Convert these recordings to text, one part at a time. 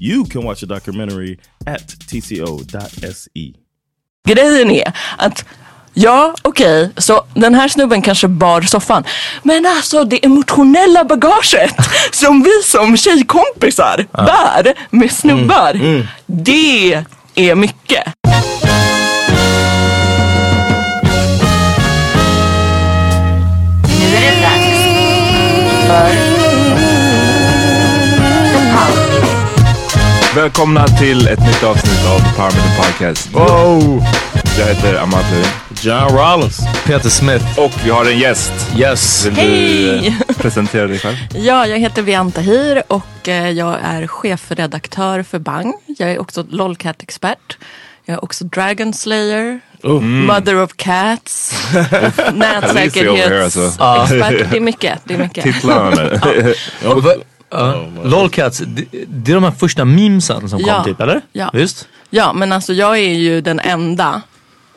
You can watch the documentary at tco.se. Grejen är att Ja, okej, så den här snubben kanske bar soffan. Men alltså det emotionella bagaget som vi som tjejkompisar bär med snubbar. Det är mycket. Välkomna till ett nytt avsnitt av The Power Meeting Podcast. Wow! Jag heter Amat Levin. John Rollins. Peter Smith. Och vi har en gäst. Yes. Vill Hej! du eh, presentera dig själv? Ja, jag heter Vian Tahir och eh, jag är chefredaktör för Bang. Jag är också LOLCAT-expert. Jag är också Dragon Slayer, Mother of Cats, here, alltså. nätsäkerhetsexpert. Det är mycket. Det är mycket. Titlarna nu. Ja, Lolcats, det, det är de här första memesen som Ja. kom typ, eller? Ja. Visst? Ja, men alltså jag är ju den enda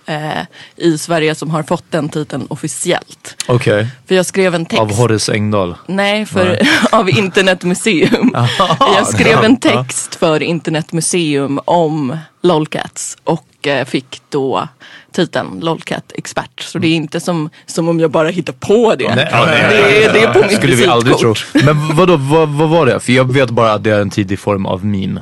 eh, i Sverige som har fått den titeln officiellt. Okej. För jag skrev en text. Av Horace Engdahl. Nej, för, av Internetmuseum. jag skrev en text för Internetmuseum om LOLCats och eh, fick då titeln LOLCAT-expert. Så det är inte som, som om jag bara hittar på det. Nej, ja, nej, det, är, det är på mitt skulle vi aldrig tro. visitkort. Men vadå, vad, vad var det? För jag vet bara att det är en tidig form av min.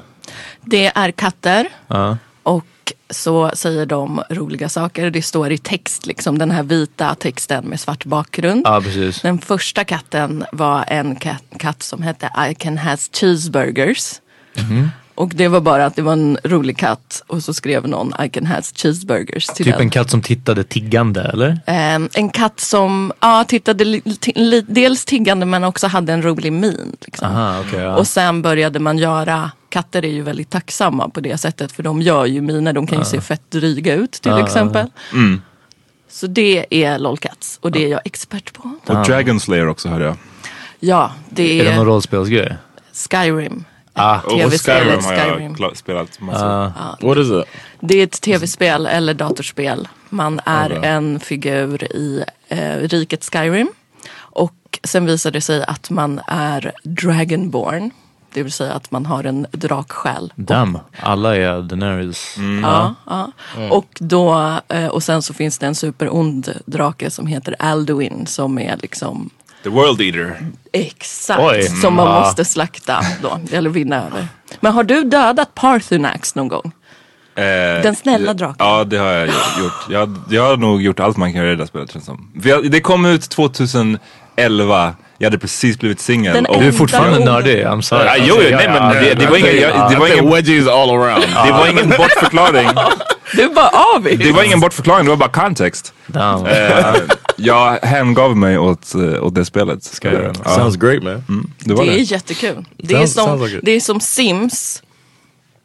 Det är katter. Ja. Och så säger de roliga saker. Det står i text, liksom den här vita texten med svart bakgrund. Ja, precis. Den första katten var en katt, katt som hette I can has cheeseburgers. Mhm. Och det var bara att det var en rolig katt och så skrev någon I can has cheeseburgers till Typ den. en katt som tittade tiggande, eller? Ehm, en katt som ja, tittade li, ti, li, dels tiggande men också hade en rolig min. Liksom. Aha, okej. ja. Och sen började man göra, katter är ju väldigt tacksamma på det sättet för de gör ju miner, de kan ju se fett dryga ut till Ja, ja, exempel. Så det är LOLcats och det är jag expert på. Och Dragon Slayer också hörde jag. Ja, det Är det är någon rollspelsgrej? Skyrim. Ah. TV-spelet Skyrim har jag Skyrim. kla- spelat massor. What is it? Det är ett tv-spel eller datorspel. Man är en figur i eh, riket Skyrim. Och sen visar det sig att man är Dragonborn. Det vill säga att man har en draksjäl. Damn, alla är Daenerys. Ja, ja. Och, då, eh, och sen så finns det en superond drake som heter Alduin som är liksom The World Eater. exakt Oj. som man Ja. måste slakta då. Eller vinna över. Men har du dödat Parthenax någon gång? Eh, Den snälla draken. Ja, det har jag gjort. Jag, jag har nog gjort allt man kan göra i det där spelet känns det som. Jag, det kom ut 2011. Jag hade precis blivit singel. Du är fortfarande nördig, I'm sorry. Ja, jo, jo, nej men det, det var ingen, jag, det var ingen, wedgies all around. det var ingen bortförklaring. Du bara avis. Det var ingen bortförklaring, det var bara kontext. Jag hängav mig åt, eh, åt det spelet. Ska jag göra. Ja, Sounds great man. det var Det är det. jättekul. Det är, Sounds- som, sounds like det är som Sims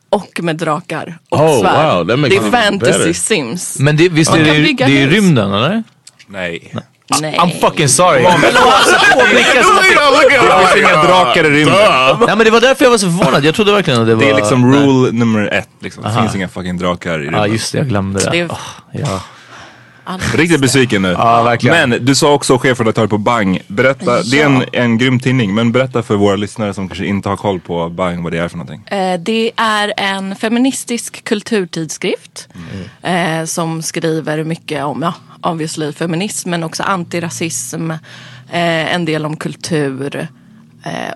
och med drakar och Oh, svärd. wow, det är fantasy better. Sims. Men det, visst är det, det är rymden eller? Nej. Nej. I'm fucking sorry. Det finns inga drakar i rymden. Nej men det var därför jag var så förvånad. Jag trodde verkligen att det var... Det är liksom rule nummer ett. Liksom. Det finns inga fucking drakar i Ja rymden. just det, jag glömde det. Det är- Åh, ja. Riktigt besviken nu. Ja. Men du sa också chefredaktör på Bang. Berätta, det är en, en grym tidning, men berätta för våra lyssnare som kanske inte har koll på Bang vad det är för någonting. Eh, Det är en feministisk kulturtidskrift eh, som skriver mycket om, ja, obviously feminism men också antirasism, eh, en del om kultur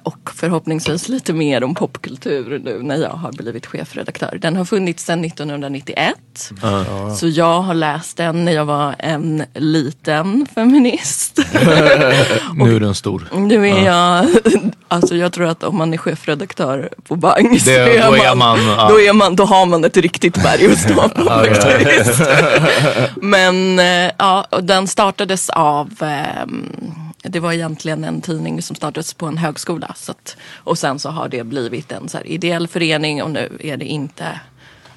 och förhoppningsvis lite mer om popkultur nu när jag har blivit chefredaktör. Den har funnits sedan 1991. Så jag har läst den när jag var en liten feminist. Nu är den stor. Nu är jag, alltså jag tror att om man är chefredaktör på Bang så Det- är då man, är man, då, är man, då har man ett riktigt berg att stå på faktiskt. Men eh, ja, den startades av, ehm, det var egentligen en tidning som startades på en högskola. Så att, och sen så har det blivit en så här ideell förening och nu är det inte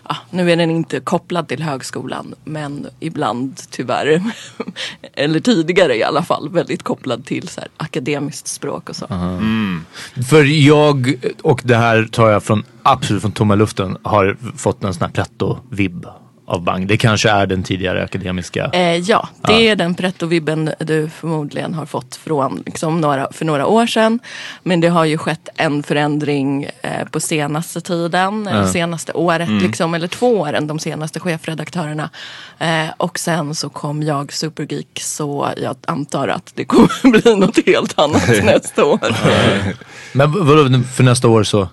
Ja, nu är den inte kopplad till högskolan men ibland tyvärr, eller tidigare i alla fall, väldigt kopplad till så här, akademiskt språk och så. Mm. För jag, och det här tar jag från absolut från tomma luften, har fått en sån här pretto-vibb av Bang. Det kanske är den tidigare akademiska. Eh, ja, det är den pretto-vibben du förmodligen har fått från liksom, några, för några år sedan. Men det har ju skett en förändring eh, på senaste tiden, eller senaste året, liksom, eller två åren, de senaste chefredaktörerna. Eh, och sen så kom jag supergeek så jag antar att det kommer bli något helt annat nästa år. Men vadå för nästa år så?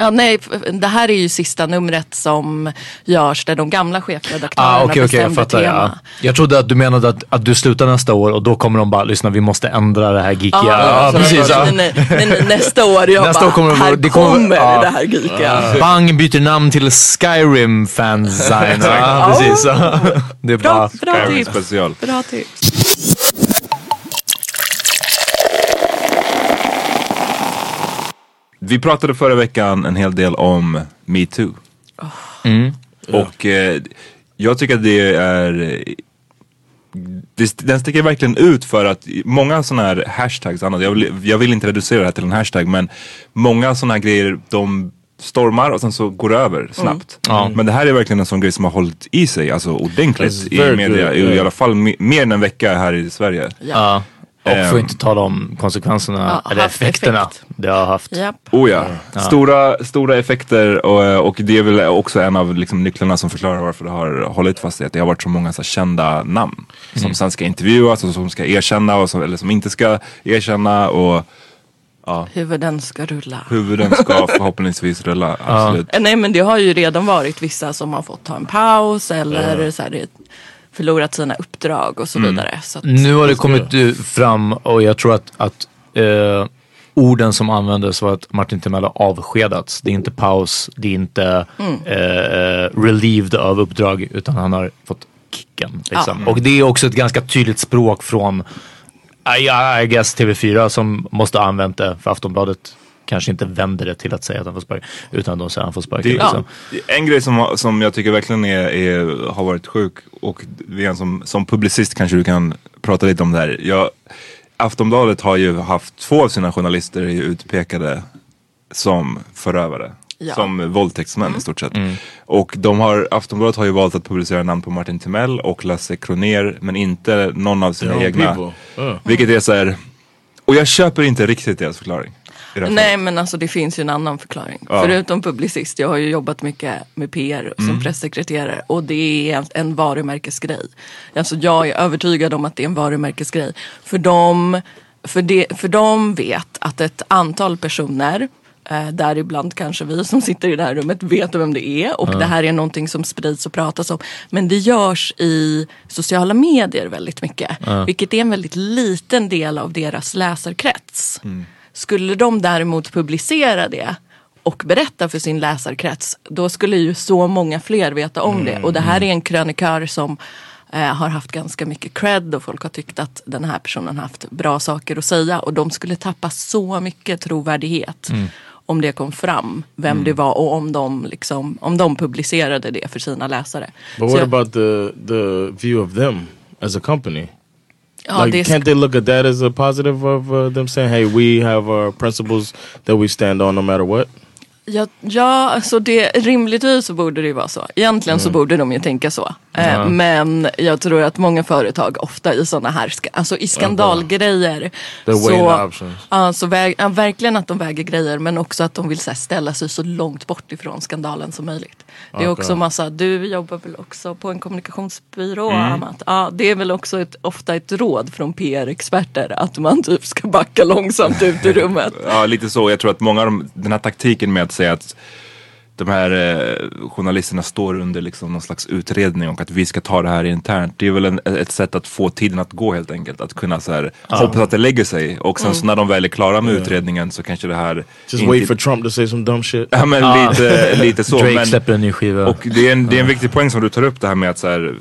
Ja, nej, det här är ju sista numret som görs där de gamla chefredaktörerna Ah, okej, okej, jag fattar. tema. Ja. Jag trodde att du menade att, att du slutar nästa år och då kommer de bara, lyssna vi måste ändra det här geekiga. Ja, Ja, precis. Ja. Nej, nej, nej, nej, nästa år, jag Nästa bara, år kommer det- här det kommer, kommer- ja. det här geekiga. Bang byter namn till Skyrim fansign. ja, precis. Ja. Det är Bra, bara... bra Skyrim tips. special. Bra tips. Vi pratade förra veckan en hel del om metoo. Och eh, jag tycker att det är det, den sticker verkligen ut för att många sådana här hashtags, annat, jag, vill, jag vill inte reducera det här till en hashtag men många sådana här grejer de stormar och sen så går det över snabbt. Ja. Men det här är verkligen en sån grej som har hållit i sig, alltså ordentligt i media, i, i alla fall me, mer än en vecka här i Sverige. Ja. Och Ehm. får inte tala om konsekvenserna, Ja, eller effekterna effekt. det har haft. Japp. Oh ja. Stora, stora effekter och, och det är väl också en av liksom, nycklarna som förklarar varför det har hållit fast i att det har varit så många så här, kända namn. Som sen ska intervjuas och som ska erkänna och som, eller som inte ska erkänna och Huvuden ska rulla. huvuden ska förhoppningsvis rulla. Absolut. Eh, Nej men det har ju redan varit vissa som har fått ta en paus eller så här, förlorat sina uppdrag och så Mm. vidare. Så att, Nu har det kommit eh, fram och jag tror att, att eh, orden som användes var att Martin Timell har avskedats. Det är inte paus, det är inte eh, relieved av uppdrag utan han har fått kicken. Liksom. Och det är också ett ganska tydligt språk från I, I guess TV4 som måste ha använt det för Aftonbladet kanske inte vänder det till att säga att han får sparken. Utan de säger att han får sparken. Det, liksom. En grej som, som jag tycker verkligen är, är, har varit sjuk och som, som publicist kanske du kan prata lite om det här. Jag, Aftonbladet har ju haft två av sina journalister utpekade som förövare. Ja. Som våldtäktsmän i stort sett. Och de har, Aftonbladet har ju valt att publicera namn på Martin Timell och Lasse Kroner men inte någon av sina egna. Uh. Vilket är så här, och jag köper inte riktigt deras förklaring. Nej men alltså det finns ju en annan förklaring. Ja. Förutom publicist, jag har ju jobbat mycket med PR som Mm. pressekreterare och det är en, varumärkesgrej. Alltså jag är övertygad om att det är en varumärkesgrej. För de, för det, för de vet att ett antal personer eh, däribland kanske vi som sitter i det här rummet vet vem det är och det här är någonting som sprids och pratas om. Men det görs i sociala medier väldigt mycket. Vilket är en väldigt liten del av deras läsarkrets. Skulle de däremot publicera det och berätta för sin läsarkrets, då skulle ju så många fler veta om det. Och det här är en krönikör som eh, har haft ganska mycket cred och folk har tyckt att den här personen har haft bra saker att säga. Och de skulle tappa så mycket trovärdighet om det kom fram vem det var och om de, liksom, om de publicerade det för sina läsare. But Så what jag- about the the view of them as a company? Ja, like, can't they look at that as a positive of uh, them saying, "Hey, we have our principles that we stand on no matter what"? Ja, ja alltså det, rimligtvis så borde det ju vara så. Egentligen Mm. så borde de ju tänka så. Eh, men jag tror att många företag ofta i sådana här, alltså i skandalgrejer. The Så, ja, så väg, ja, verkligen att de väger grejer men också att de vill här, ställa sig så långt bort ifrån skandalen som möjligt. Det är också massa, du jobbar väl också på en kommunikationsbyrå Mm. Amat? Ja, det är väl också ett, ofta ett råd från PR-experter att man typ ska backa långsamt ut ur rummet. Ja, lite så. Jag tror att många av de, den här taktiken med att säga att de här eh, journalisterna står under liksom någon slags utredning och att vi ska ta det här internt. Det är väl en, ett sätt att få tiden att gå helt enkelt. Att kunna så här, hoppas att det lägger sig och sen så när de väl är klara med utredningen så kanske det här Just wait for Trump to say some dumb shit. Ja men Ah. lite, lite så. Drake men, släpper en ny skiva. och det är, en, det är en viktig poäng som du tar upp det här med att så här,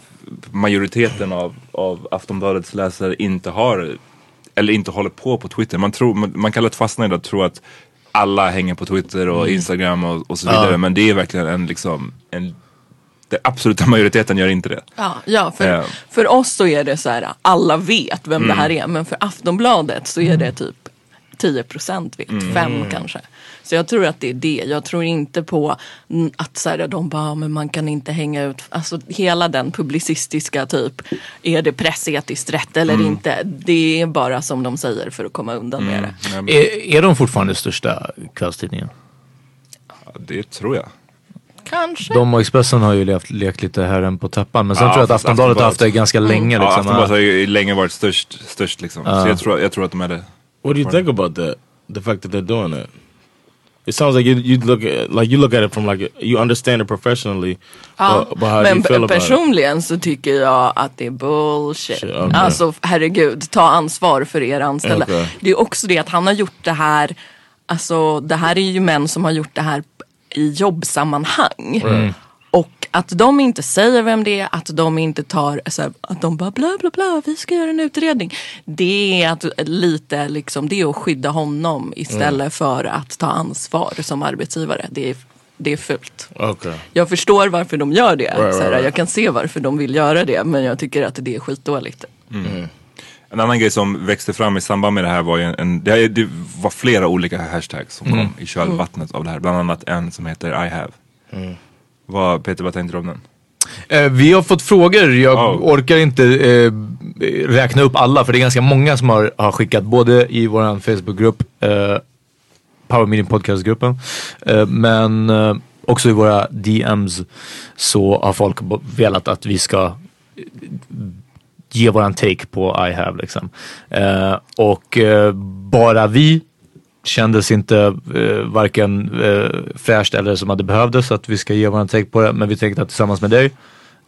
majoriteten av, av Aftonbladets läsare inte har eller inte håller på på Twitter. Man, tror, man, man kan lätt fastna i det och tro att alla hänger på Twitter och Instagram och, och så vidare. Men det är verkligen en liksom, en, den absoluta majoriteten gör inte det. Ja, ja för, Ja. för oss så är det så här, alla vet vem det här är. Men för Aftonbladet så är det typ 10% vet, 5 kanske. Så jag tror att det är det. Jag tror inte på mm, att så här, de bara, men man kan inte hänga ut. Alltså hela den publicistiska typ, är det pressetiskt rätt eller inte? Det är bara som de säger för att komma undan med det. Är, är de fortfarande största kvällstidningen? Ja, det tror jag. Kanske. De och Expressen har ju levt, lekt lite herren på täppan. Men sen Ja, tror jag att fast Aftonbladet har haft det ganska länge. Ja, Liksom. Aftonbladet har ju länge varit störst, störst liksom. Så jag tror, jag tror att de är det. What do you think about that? The fact that they're doing it. It sounds like you you look at, like you look at it from like you understand it professionally. Ja, but, but how do men you feel about it? personligen så tycker jag att det är bullshit. Shit, okay. Alltså herregud, ta ansvar för er anställda. Okay. Det är också det att han har gjort det här, alltså det här är ju män som har gjort det här i jobbsammanhang. Och att de inte säger vem det är, att de inte tar, så här, att de bara bla bla bla, vi ska göra en utredning. Det är att lite liksom, det är att skydda honom istället för att ta ansvar som arbetsgivare. Det är, det är fult. Okay. Jag förstår varför de gör det. Right, så här, right. Jag kan se varför de vill göra det. Men jag tycker att det är skitdåligt. En annan grej som växte fram i samband med det här var ju en, en det, det var flera olika hashtags som kom i kölvattnet av det här. Bland annat en som heter I have. Vad, Peter, vad tänkte du om den? Eh, vi har fått frågor. Jag Oh. orkar inte eh, räkna upp alla för det är ganska många som har, har skickat. Både i vår Facebookgrupp, eh, Power Meeting Podcast-gruppen. Eh, men eh, också i våra DMs så har folk velat att vi ska eh, ge våran take på I have liksom. Och bara vi kändes inte eh, varken eh, fräscht eller som att det behövdes att vi ska ge våran take på det. Men vi tänkte att tillsammans med dig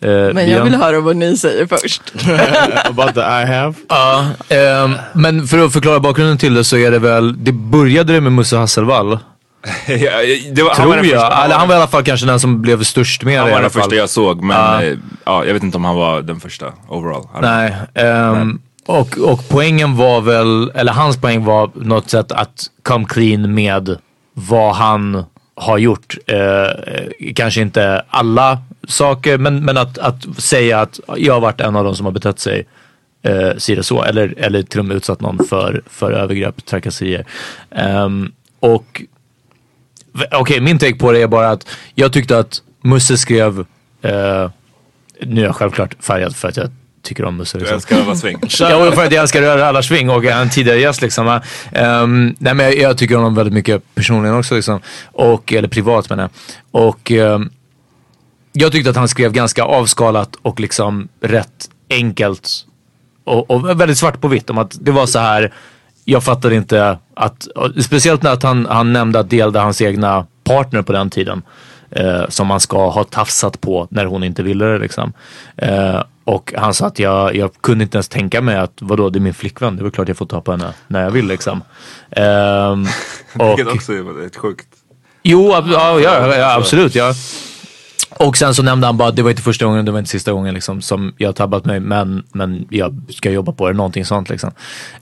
eh, Men jag vill höra vad ni säger först. about the I have? Ja, ehm, men för att förklara bakgrunden till det så är det väl, det började det med Musse Hasselvall. Ja, det var, han Tror var den jag. första, Eller han var i alla fall kanske den som blev störst med han det i var den första jag såg men Ja. eh, ja, jag vet inte om han var den första overall. Nej. ehm, och, och poängen var väl, eller hans poäng var något sätt att come clean med vad han har gjort. Eh, eh, kanske inte alla saker, men, men att, att säga att jag har varit en av de som har betett sig eh, si eller så. Eller, eller till och med utsatt någon för, för övergrepp, trakasserier. Ehm, och okej, min take på det är bara att jag tyckte att Musse skrev, eh, nu är jag självklart färgad för att jag tycker om Musse. Du liksom. älskar alla sving. Ja, och för att jag älskar rörallarsving och en tidigare gäst liksom. Um, nej men jag, jag tycker om honom väldigt mycket personligen också liksom. Och, eller privat menar jag. Och ehm, jag tyckte att han skrev ganska avskalat och liksom rätt enkelt. Och, och väldigt svart på vitt om att det var så här. Jag fattade inte att, speciellt när att han, han nämnde att delade hans egna partner på den tiden. Eh, som man ska ha tafsat på när hon inte ville det liksom. Eh, och han sa att jag, jag kunde inte ens tänka mig att vadå det är min flickvän, det är väl klart jag får ta på henne när jag vill liksom. Ehm, och, Vilket också är rätt sjukt. Jo, ab- ja, ja, ja, absolut. Ja. Och sen så nämnde han bara att det var inte första gången, det var inte sista gången liksom, som jag har tabbat mig. Men, men jag ska jobba på det, någonting sånt liksom.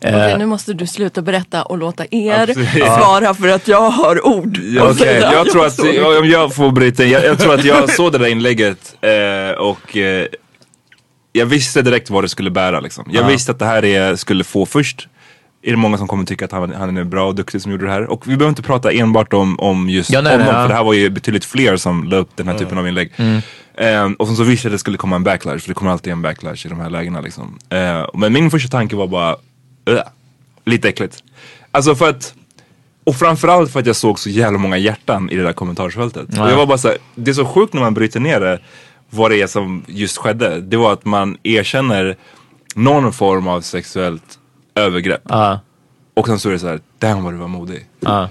Okej, Eh, nu måste du sluta berätta och låta er Absolut. svara för att jag har ord Ja, okej. säga. Jag tror att, om jag får bryta jag, jag tror att jag såg det där inlägget eh, och eh, jag visste direkt vad det skulle bära liksom. Jag Ja. visste att det här är, skulle få först. Är det många som kommer tycka att han, han är bra och duktig som gjorde det här? Och vi behöver inte prata enbart om, om just Ja, nej, honom ja. för det här var ju betydligt fler som la upp den här typen av inlägg. Mm. Eh, och sen så visste jag att det skulle komma en backlash, för det kommer alltid en backlash i de här lägena liksom. Eh, men min första tanke var bara, "Ugh." lite äckligt. Alltså för att, och framförallt för att jag såg så jävla många hjärtan i det där kommentarsfältet. Ja. Och jag var bara så här, det är så sjukt när man bryter ner det, vad det är som just skedde. Det var att man erkänner någon form av sexuellt övergrepp. Ja. Och sen så är det så här, damn vad du var modig. ja.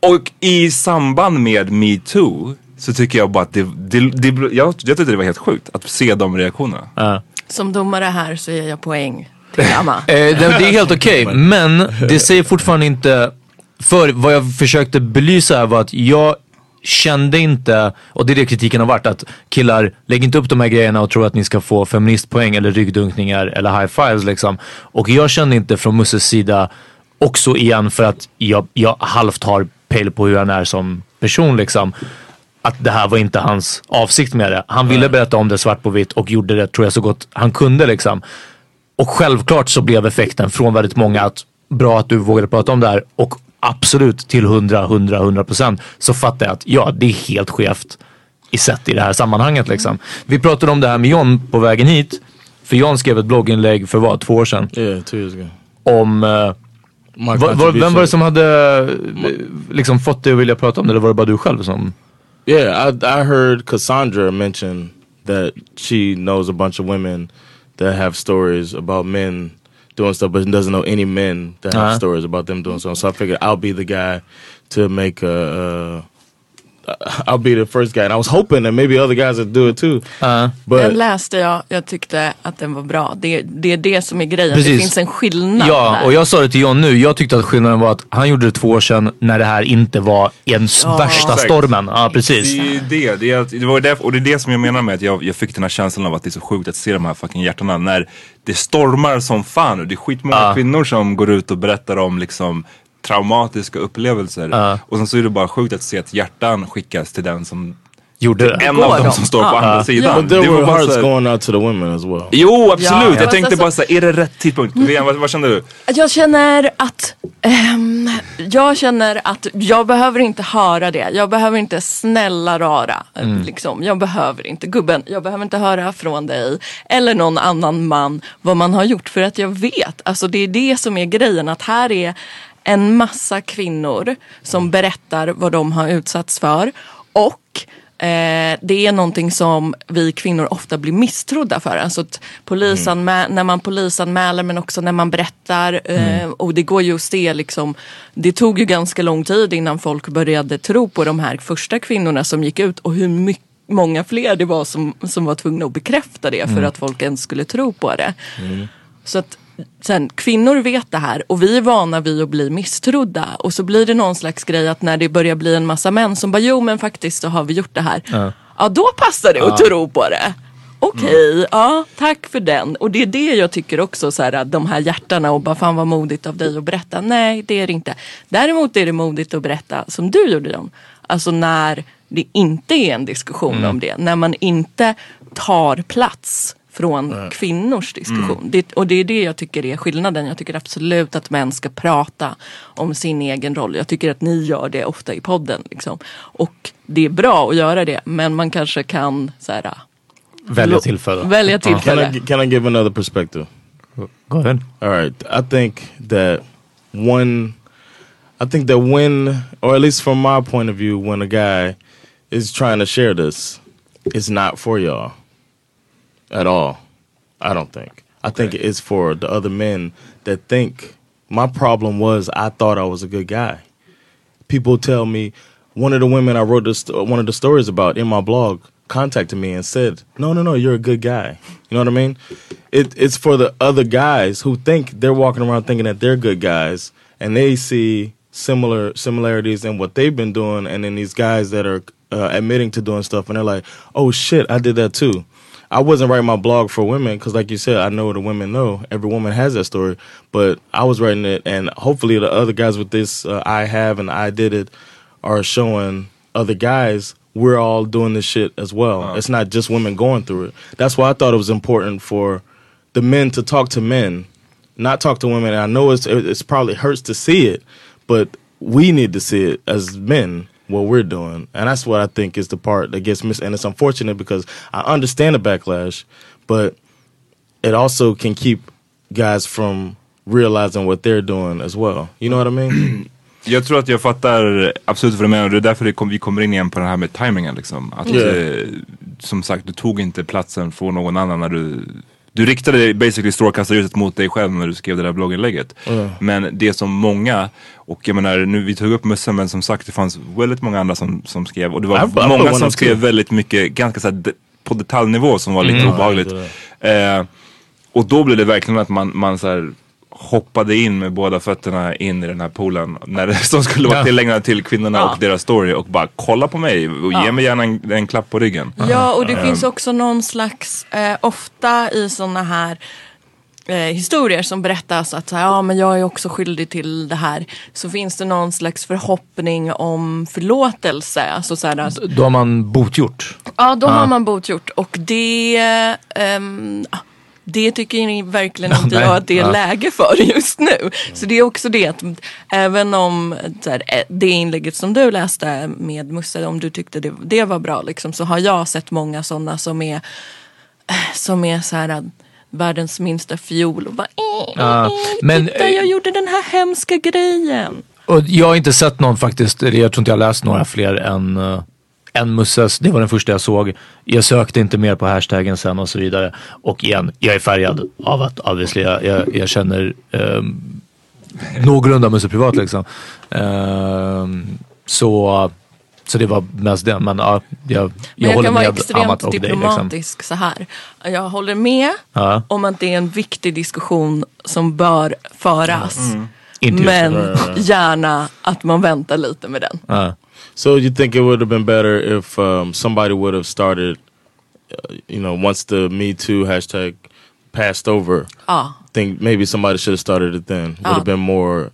Och i samband med metoo så tycker jag bara att det, det, det jag, jag tyckte det var helt sjukt att se de reaktionerna. ja. Som domare här så ger jag poäng till Amma. Eh, det, är helt okej, men det säger fortfarande inte... För vad jag försökte belysa här var att jag kände inte, och det är det kritiken har varit, att killar, lägg inte upp de här grejerna och tro att ni ska få feministpoäng eller ryggdunkningar eller high fives liksom. Och jag kände inte från Musses sida, också igen för att jag, jag halvt har pejl på hur han är som person liksom. Att det här var inte hans avsikt med det. Han ville berätta om det svart på vitt och gjorde det tror jag så gott han kunde liksom. Och självklart så blev effekten från väldigt många att bra att du vågade prata om det här och absolut till 100, 100, 100 procent så fattar jag att ja, det är helt skevt i sett i det här sammanhanget liksom. Vi pratade om det här med John på vägen hit. För John skrev ett blogginlägg för vad, två år sedan? Yeah, two years ago. Om eh, My va, va, vem var det som hade eh, liksom fått dig att vilja prata om det eller var det bara du själv som? Yeah, I I heard Cassandra mention that she knows a bunch of women that have stories about men doing stuff, but doesn't know any men that have Uh-huh. stories about them doing something. So I figured I'll be the guy to make a. Uh, I'll be the first guy, and I was hoping that maybe other guys would do it too. Uh, But Den läste jag, jag tyckte att den var bra. Det, det är det som är grejen, det Precis. finns en skillnad Ja, där. och jag sa det till John nu. Jag tyckte att skillnaden var att han gjorde det två år sedan när det här inte var en s- Ja. värsta Exakt. stormen. Ja, precis. Det är ju det. Det, är, det var därför, och det är det som jag menar med att jag, jag fick den här känslan av att det är så sjukt att se de här fucking hjärtarna när det stormar som fan och det är skitmånga Ja. kvinnor som går ut och berättar om liksom traumatiska upplevelser. Ja. Och sen så är det bara sjukt att se att hjärtan skickas till den som Gjorde det. en Går av dem de? som står på Ja. andra sidan. but there Det var were bara hearts här- going out to the women as well. Jo absolut, Ja, jag fast tänkte alltså- bara såhär, är det rätt tidpunkt? Vivian, vad, vad kände du? Jag känner att ehm, jag känner att jag behöver inte höra det. Jag behöver inte snälla rara. Mm. Liksom. Jag behöver inte, gubben, jag behöver inte höra från dig eller någon annan man vad man har gjort. För att jag vet, alltså det är det som är grejen. Att här är en massa kvinnor som berättar vad de har utsatts för. Och Eh, det är någonting som vi kvinnor ofta blir misstrodda för. Alltså att polisanmä- när man polisanmäler men också när man berättar. Eh, och det går ju att se liksom. Det tog ju ganska lång tid innan folk började tro på de här första kvinnorna som gick ut. Och hur mycket många fler det var som, som var tvungna att bekräfta det för att folk ens skulle tro på det. Så att sen, kvinnor vet det här och vi är vana vid att bli misstrodda. Och så blir det någon slags grej att när det börjar bli en massa män som bara jo men faktiskt så har vi gjort det här. Ja, då passar det att tro på det. okej, ja tack för den. Och det är det jag tycker också, så här, de här hjärtarna och bara fan vad modigt av dig att berätta. Nej, det är det inte. Däremot är det modigt att berätta som du gjorde John. Alltså när det inte är en diskussion Mm. om det. När man inte tar plats från kvinnors diskussion. Mm. Det, och det är det jag tycker är skillnaden. Jag tycker absolut att män ska prata om sin egen roll. Jag tycker att ni gör det ofta i podden. Liksom. Och det är bra att göra det. Men man kanske kan så här, Välja tillfälle. Välja Can tillfälle. I, can I give another perspective? Go ahead. All right. I think that one, I think that when, or at least from my point of view, when a guy is trying to share this, it's not for y'all at all. I don't think. I think it's for the other men that think. My problem was I thought I was a good guy. People tell me, one of the women I wrote this, one of the stories about in my blog contacted me and said, "No, no, no, you're a good guy." You know what I mean? It, it's for the other guys who think they're walking around thinking that they're good guys, and they see similar similarities in what they've been doing, and then these guys that are uh, admitting to doing stuff, and they're like, "Oh shit, I did that too." I wasn't writing my blog for women because, like you said, I know the women know. Every woman has that story, but I was writing it, and hopefully, the other guys with this uh, I have and I did it are showing other guys we're all doing this shit as well. It's not just women going through it. That's why I thought it was important for the men to talk to men, not talk to women. And I know it's it's probably hurts to see it, but we need to see it as men what we're doing, and that's what I think is the part that gets missed. And it's unfortunate because I understand the backlash, but it also can keep guys from realizing what they're doing as well. You know what I mean? Jag tror att jag fattar absolut vad du menar och det är därför det kom, vi kommer in igen på det här med timingen liksom. Att Yeah. eh, som sagt, du tog inte platsen från någon annan när du du riktade basically strålkastarljuset mot dig själv när du skrev det där blogginlägget. Men det som många, och jag menar nu vi tog upp mössan men som sagt det fanns väldigt många andra som, som skrev och det var I- I put många som skrev too. väldigt mycket, ganska så här, på detaljnivå som var lite obehagligt. Eh, och då blev det verkligen att man, man så här, hoppade in med båda fötterna in i den här poolen när det, som skulle vara tillägnad till kvinnorna Ja. och deras story och bara kolla på mig och ge Ja. mig gärna en, en klapp på ryggen. Ja, och det finns också någon slags, eh, ofta i sådana här eh, historier som berättas att så här, ja, men jag är också skyldig till det här. Så finns det någon slags förhoppning om förlåtelse. Alltså, så här, alltså, Då har man botgjort. ja, då har man botgjort. Och det, ah, det tycker ni verkligen inte jag att det är läge för just nu. Så det är också det att även om här, eh, det inlägget som du läste med Musse, om du tyckte det, det var bra liksom, så har jag sett många sådana som är som är så här världens minsta fiol och bara eh, Ja, eh, men, titta eh, jag gjorde den här hemska grejen. Och jag har inte sett någon faktiskt, jag tror inte jag läst några fler än, uh, än Musses. Det var den första jag såg. Jag sökte inte mer på hashtaggen sen och så vidare. Och igen, jag är färgad av att obviously jag, jag, jag känner um, någorlunda Musse privat liksom. Ehm, så, så det var mest det. Men ja, jag, Men jag, jag, håller kan vara extremt och dig. Liksom. diplomatisk så här. Jag håller med Ja. om att det är en viktig diskussion som bör föras. Just Men gärna att man väntar lite med den. Ja. So you think it would have been better if um, somebody would have started, uh, you know, once the Me Too hashtag passed over? Ja. Think maybe somebody should have started it then. Would have been more,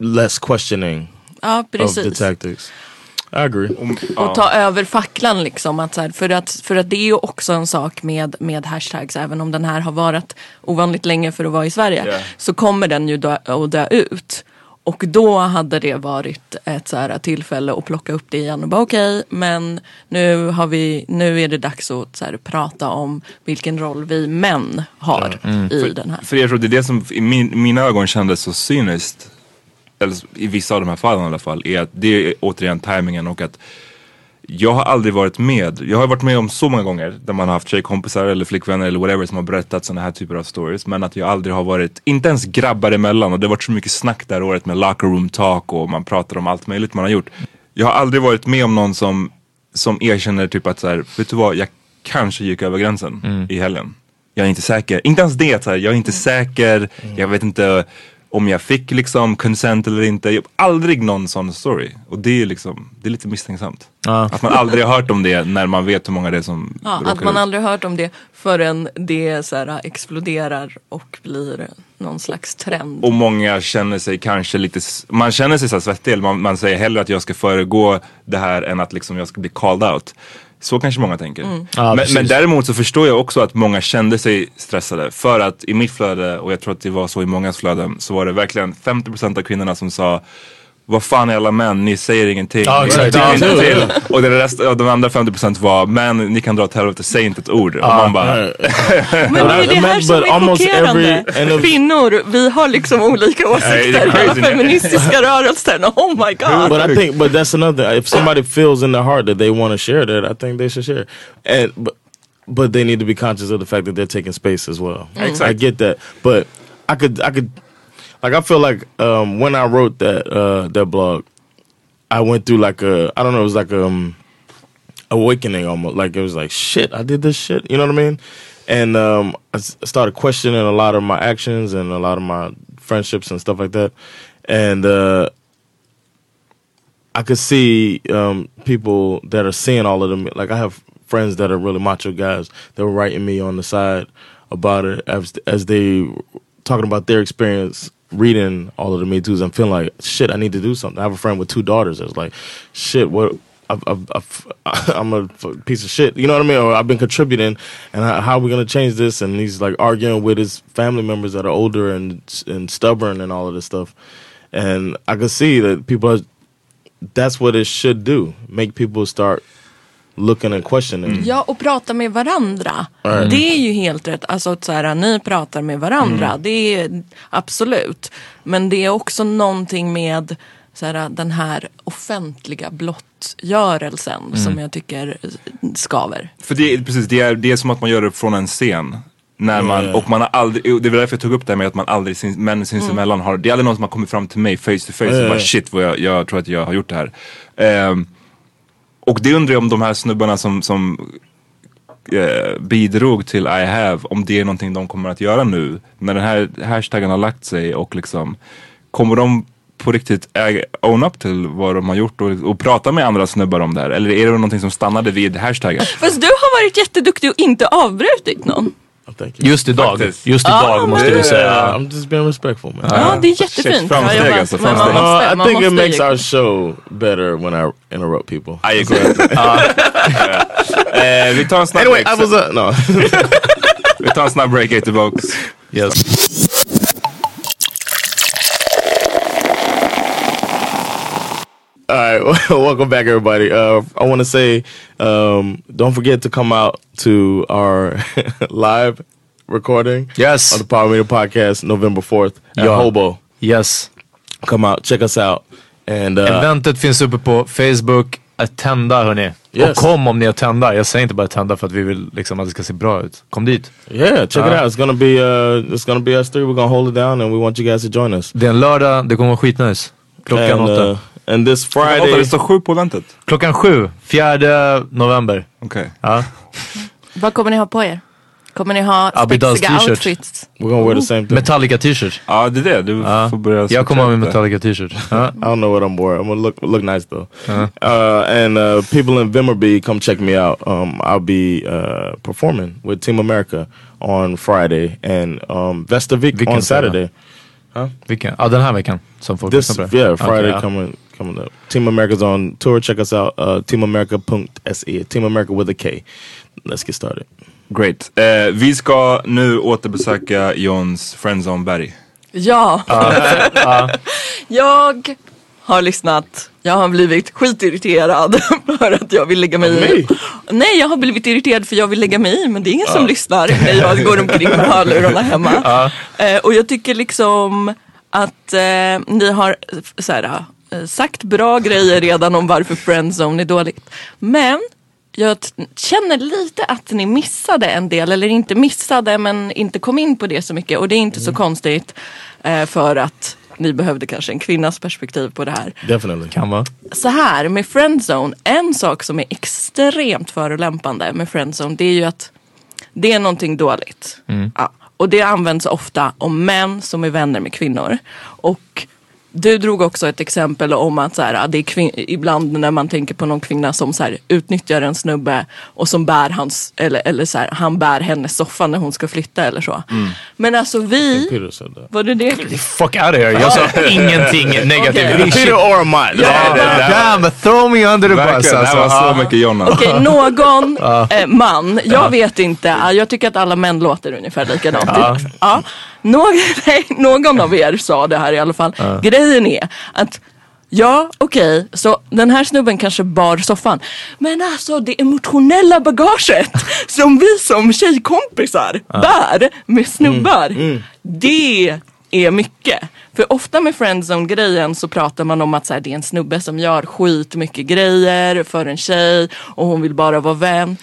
less questioning Ja, of the tactics. I agree. Och ta över facklan liksom. Att så här, för, att, för att det är ju också en sak med, med hashtags. Även om den här har varit ovanligt länge för att vara i Sverige. Yeah. Så kommer den ju dö, att dö ut. Och då hade det varit ett så här tillfälle att plocka upp det igen och bara okej, men nu, har vi, nu är det dags att så här, prata om vilken roll vi män har i den här. För jag tror det är det som i min, mina ögon kändes så cyniskt, eller i vissa av de här fallen i alla fall, är att det är återigen tajmingen och att jag har aldrig varit med, jag har varit med om så många gånger där man har haft tjejkompisar eller flickvänner eller whatever som har berättat sådana här typer av stories. Men att jag aldrig har varit, inte ens grabbar emellan och det har varit så mycket snack där året med locker room talk och man pratar om allt möjligt man har gjort. Jag har aldrig varit med om någon som, som erkänner typ att så här, vet du vad, jag kanske gick över gränsen i helgen. Jag är inte säker. Inte ens det, så här, jag är inte säker, jag vet inte om jag fick liksom consent eller inte. Jag, aldrig någon sån story. Och det är liksom, det är lite misstänksamt. Ja. Att man aldrig har hört om det när man vet hur många det är som Ja, råkar att man ut. aldrig hört om det förrän det så här, exploderar och blir någon slags trend. Och många känner sig kanske lite, man känner sig så svettig. Man, man säger hellre att jag ska föregå det här än att liksom jag ska bli called out. Så kanske många tänker. Mm. Ja, men, men däremot så förstår jag också att många kände sig stressade. För att i mitt flöde, och jag tror att det var så i mångas flöden, så var det verkligen 50% av kvinnorna som sa vad fan är alla män, ni säger ingenting. Ja, Ni exakt. inte nu- till. Och den rest, och de andra 50% var, men ni kan dra åt helvete, säg inte ett ord. Och man bara, Men det är det här som But är almost chockerande. every- and if- Kvinnor, vi har liksom olika åsikter. Den feministiska rörelsen, oh my god. but I think, but that's another. If somebody feels in their heart that they want to share that, I think they should share. And but, but they need to be conscious of the fact that they're taking space as well. Exactly. I get that, but I could, I could, like, I feel like um, when I wrote that uh, that blog, I went through like a, I don't know, it was like um awakening almost. Like it was like shit, I did this shit. You know what I mean? And um, I started questioning a lot of my actions and a lot of my friendships and stuff like that. And uh, I could see um, people that are seeing all of them. Like I have friends that are really macho guys that were writing me on the side about it as as they talking about their experience reading all of the Me Too's and feeling like shit. I need to do something. I have a friend with two daughters It's like, shit. What? I've, I'm a piece of shit. You know what I mean? Or I've been contributing, and how, how are we gonna change this? And he's like arguing with his family members that are older and and stubborn and all of this stuff. And I could see that people are that's what it should do. Make people start looking and questioning. Ja, och prata med varandra. Det är ju helt rätt. Alltså att så här, ni pratar med varandra. Det är absolut. Men det är också någonting med så här, den här offentliga blottgörelsen som jag tycker skaver. För det, är- precis, det, är, det är som att man gör det från en scen. När man, och man har aldrig, det var därför jag tog upp det här med att man aldrig, sin, män sinsemellan har, det är aldrig någon som har kommit fram till mig face to face och bara shit vad jag, jag tror att jag har gjort det här. Ehm, och det undrar jag om de här snubbarna som, som eh, bidrog till I have, om det är någonting de kommer att göra nu. När den här hashtaggen har lagt sig och liksom, kommer de på riktigt äga, own up till vad de har gjort och, och prata med andra snubbar om det här? Eller är det någonting som stannade vid hashtaggen? Fast du har varit jätteduktig och inte avbrutit någon. I think you. Just idag, Faktiskt. just idag måste du säga. I'm just being respectful, man. Ja, det är jättefint. framsteg alltså, bara- men man måste, Uh, I think it makes ju- our show better when I interrupt people. I agree. eh, vi tar en snabb Anyway, break. I was uh, no. Vi tar en snabb break, Eight Vokes. Yes. Right, welcome back, everybody. Uh, I want to say, um, don't forget to come out to our live recording Yes. on the Power Meter Podcast, November fourth at Ja. Hobo. Yes. Come out, check us out, and uh, Eventet finns uppe på Facebook. Attenda hörni. Yes. Och kom om ni är tända. Jag säger inte bara tända för att vi vill liksom att det ska se bra ut. Kom dit. yeah, check it Uh, out. It's gonna be uh, it's gonna be us three. We're gonna hold it down, and we want you guys to join us. Det är en lördag, det kommer vara skitnice. Klockan and, åtta. Uh, and this Vänta, Friday, det står sju på eventet. Klockan sju, fjärde november. Okej. Ja. Vad kommer ni ha på er? Kommer ni ha spexiga outfits? we're gonna wear the same thing. Metallica t-shirt. Ja, det är det. Du Ja. får börja Jag kommer ha min. Metallica t-shirt. Ja. I don't know what I'm wearing. I'm gonna look look nice though. Uh, and uh, people in Vimmerby, come check me out. Um, I'll be uh, performing with Team America on Friday and um, Vestavik on fredag? Saturday. Vilken? Ja, den här veckan. Som folk This lyssnar på. yeah, Friday ja. coming coming up. Team America's on tour. Check us out. Uh, teamamerica.se. Team America with a K. Let's get started. Great. Eh, vi ska nu återbesöka Johns Friendzone Berg. Ja. jag har lyssnat. Jag har blivit skitirriterad för att jag vill lägga mig i. Nej, jag har blivit irriterad för jag vill lägga mig i men det är ingen som lyssnar när jag går omkring med hörlurarna hemma. Eh, och jag tycker liksom att eh, ni har så här, eh, sagt bra grejer redan om varför friendzone är dåligt. Men jag känner lite att ni missade en del, eller inte missade men inte kom in på det så mycket. Och det är inte så konstigt eh, för att ni behövde kanske en kvinnas perspektiv på det här. Definitely. Kan vara. Så här med friendzone, en sak som är extremt förolämpande med friendzone det är ju att det är någonting dåligt. Ja. Och det används ofta om män som är vänner med kvinnor. Och du drog också ett exempel om att så här, det är ibland när man tänker på någon kvinna som så här, utnyttjar en snubbe och som bär hans, eller, eller så här, han bär hennes soffa när hon ska flytta eller så. Men alltså vi, var det det? Fuck out of here. Jag sa ingenting negativt. Okej. Peter or mine. Ja, Damn, throw me under the bus det alltså. var så mycket Jonna. Okej, någon eh, man, jag vet inte, jag tycker att alla män låter ungefär likadant. Ja. Någon, nej, någon av er sa det här i alla fall. Grejen är att Ja, okej, så den här snubben kanske bar soffan. Men alltså det emotionella bagaget som vi som tjejkompisar bär med snubbar. Det är mycket. För ofta med friendzone-grejen så pratar man om att så här, det är en snubbe som gör skitmycket grejer för en tjej och hon vill bara vara vän.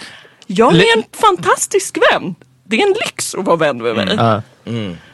Jag är en fantastisk vän. Det är en lyx att vara vän med mig.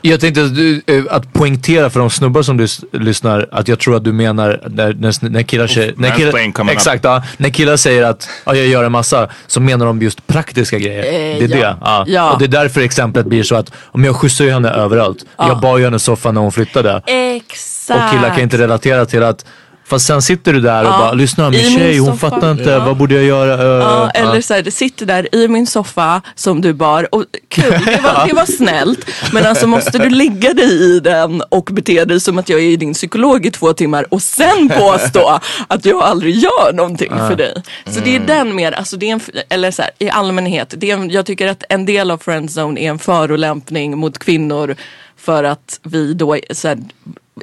Jag tänkte att, du, eh, att poängtera för de snubbar som lys- lyssnar att jag tror att du menar när, när, när killar säger... När killar, exakt, ja, när killar säger att ja, jag gör en massa så menar de just praktiska grejer. Eh, det är ja. det. Ja. Ja. Och det är därför exemplet blir så att om jag skjutsar ju henne överallt. Jag bar ju henne soffan när hon flyttade. Exakt. Och killar kan inte relatera till att Fast sen sitter du där och Ja. bara lyssna min I min tjej hon soffa. fattar inte, Ja. vad borde jag göra? Ja, eller så här, sitter där i min soffa som du bar. Och kul, det var, det var snällt. Men alltså måste du lägga dig i den och bete dig som att jag är din psykolog i två timmar och sen påstå att jag aldrig gör någonting för dig. Så det är den mer, alltså det är en, eller så här, i allmänhet. Det är en, jag tycker att en del av friendzone är en förolämpning mot kvinnor för att vi då, så här,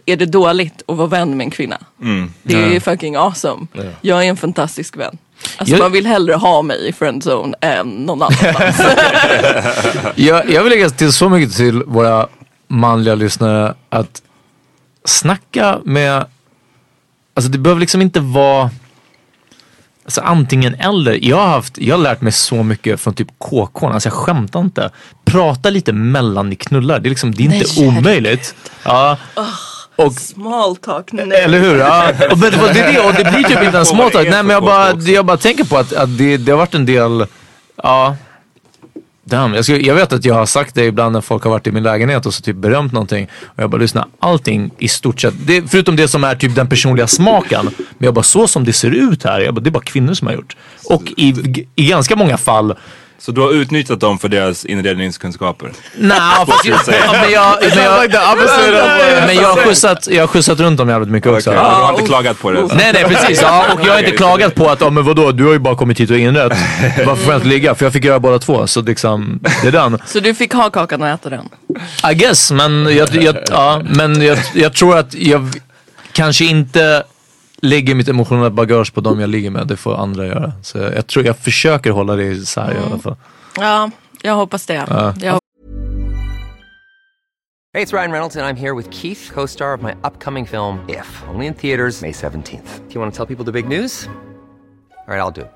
är det dåligt att vara vän med en kvinna? Det är ju fucking awesome. Jag är en fantastisk vän. Alltså Jag- man vill hellre ha mig i friendzone än någon annanstans. Jag, jag vill lägga till så mycket till våra manliga lyssnare att snacka med, alltså det behöver liksom inte vara Alltså antingen eller. Jag har, haft, jag har lärt mig så mycket från typ KK, alltså jag skämtar inte. Prata lite mellan ni knullar, det är liksom, det är inte Nej, omöjligt. Ja. Och Small talk, nej. eller hur? Ja. Och, det, är det, och det blir typ inte en small talk. Nej men jag bara, jag bara tänker på att, att det, det har varit en del, ja. Damn, jag, skulle, jag vet att jag har sagt det ibland när folk har varit i min lägenhet och så typ berömt någonting. Och jag bara lyssna, allting i stort sett, det, förutom det som är typ den personliga smaken. Men jag bara, så som det ser ut här, jag bara, det är bara kvinnor som har gjort. Och i, i ganska många fall Så du har utnyttjat dem för deras inredningskunskaper? Nej, fast jag, ja, men jag, men jag, men jag, har skjutsat, jag har skjutsat runt dem jävligt mycket också. Okej, Du har inte klagat på det? Nej nej precis, ja, och jag har inte klagat på att, ja men vadå, du har ju bara kommit hit och inrett. Varför får jag inte ligga? För jag fick göra båda två, så liksom, det är den. Så du fick ha kakan och äta den? I guess, men jag, jag, ja, men jag, jag tror att jag kanske inte lägger mitt emotionella bagage på dem jag ligger med. Det får andra göra. Så jag, jag tror, jag försöker hålla det isär i alla fall. Ja, jag hoppas det. Jag Hey, it's Ryan Reynolds, and I'm here with Keith, co star of my upcoming film, If, only in theaters, May 17th. Do you want to tell people the big news? All right, I'll do it.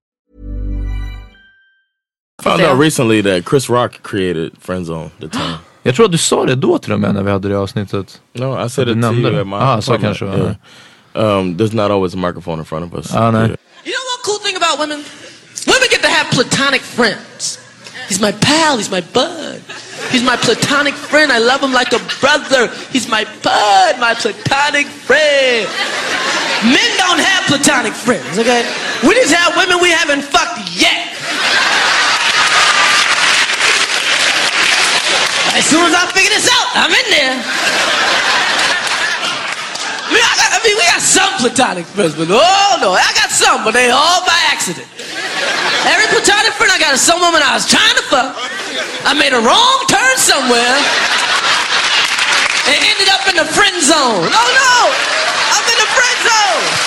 I found out recently that Chris Rock created Friendzone, the term. Jag tror att du sa det då till och med när vi hade det avsnittet. No, I said it to nämnde you at my Ah, så apartment. kanske det var. Um, there's not always a microphone in front of us. Ah, nej. You know what cool thing about women? Women get to have platonic friends. He's my pal, he's my bud. He's my platonic friend. I love him like a brother. He's my bud, my platonic friend. Men don't have platonic friends, okay? We just have women we haven't fucked yet. As soon as I figure this out, I'm in there. I mean, I, got, I mean, we got some platonic friends, but oh no, I got some, but they all by accident. Every platonic friend I got is some woman I was trying to fuck. I made a wrong turn somewhere and ended up in the friend zone. Oh no, I'm in the friend zone.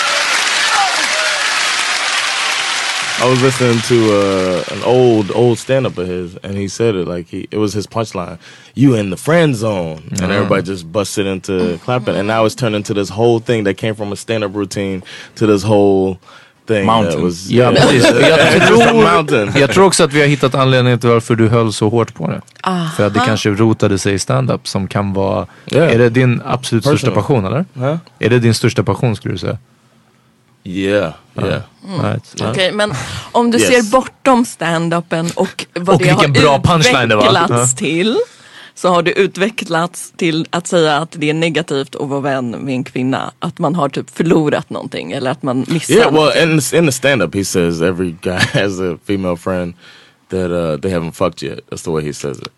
I was listening to uh, an old old stand up of his, and he said it like he it was his punchline. You in the friend zone, and Ah. everybody just busted into clapping, and now it's turned into this whole thing that came from a stand up routine to this whole thing. Mountain. That was, Ja, precis. Jag, tror, mountain. jag tror också att vi har hittat anledningen till varför du höll så hårt på det. För att det Aha. kanske rotade sig i stand-up som kan vara... Yeah. Är det din absolut största Personal. passion eller? Huh? Är det din största passion skulle du säga? Yeah, yeah. Right. Okej, men om du Yes. ser bortom stand-upen och vad Och det har bra punchline det var. utvecklats till. Så har det utvecklats till att säga att det är negativt att vara vän med en kvinna. Att man har typ förlorat någonting eller att man missar Yeah, well, någonting. in the, in the stand up, he says every guy has a female friend that uh, they haven't fucked yet. That's the way he says it.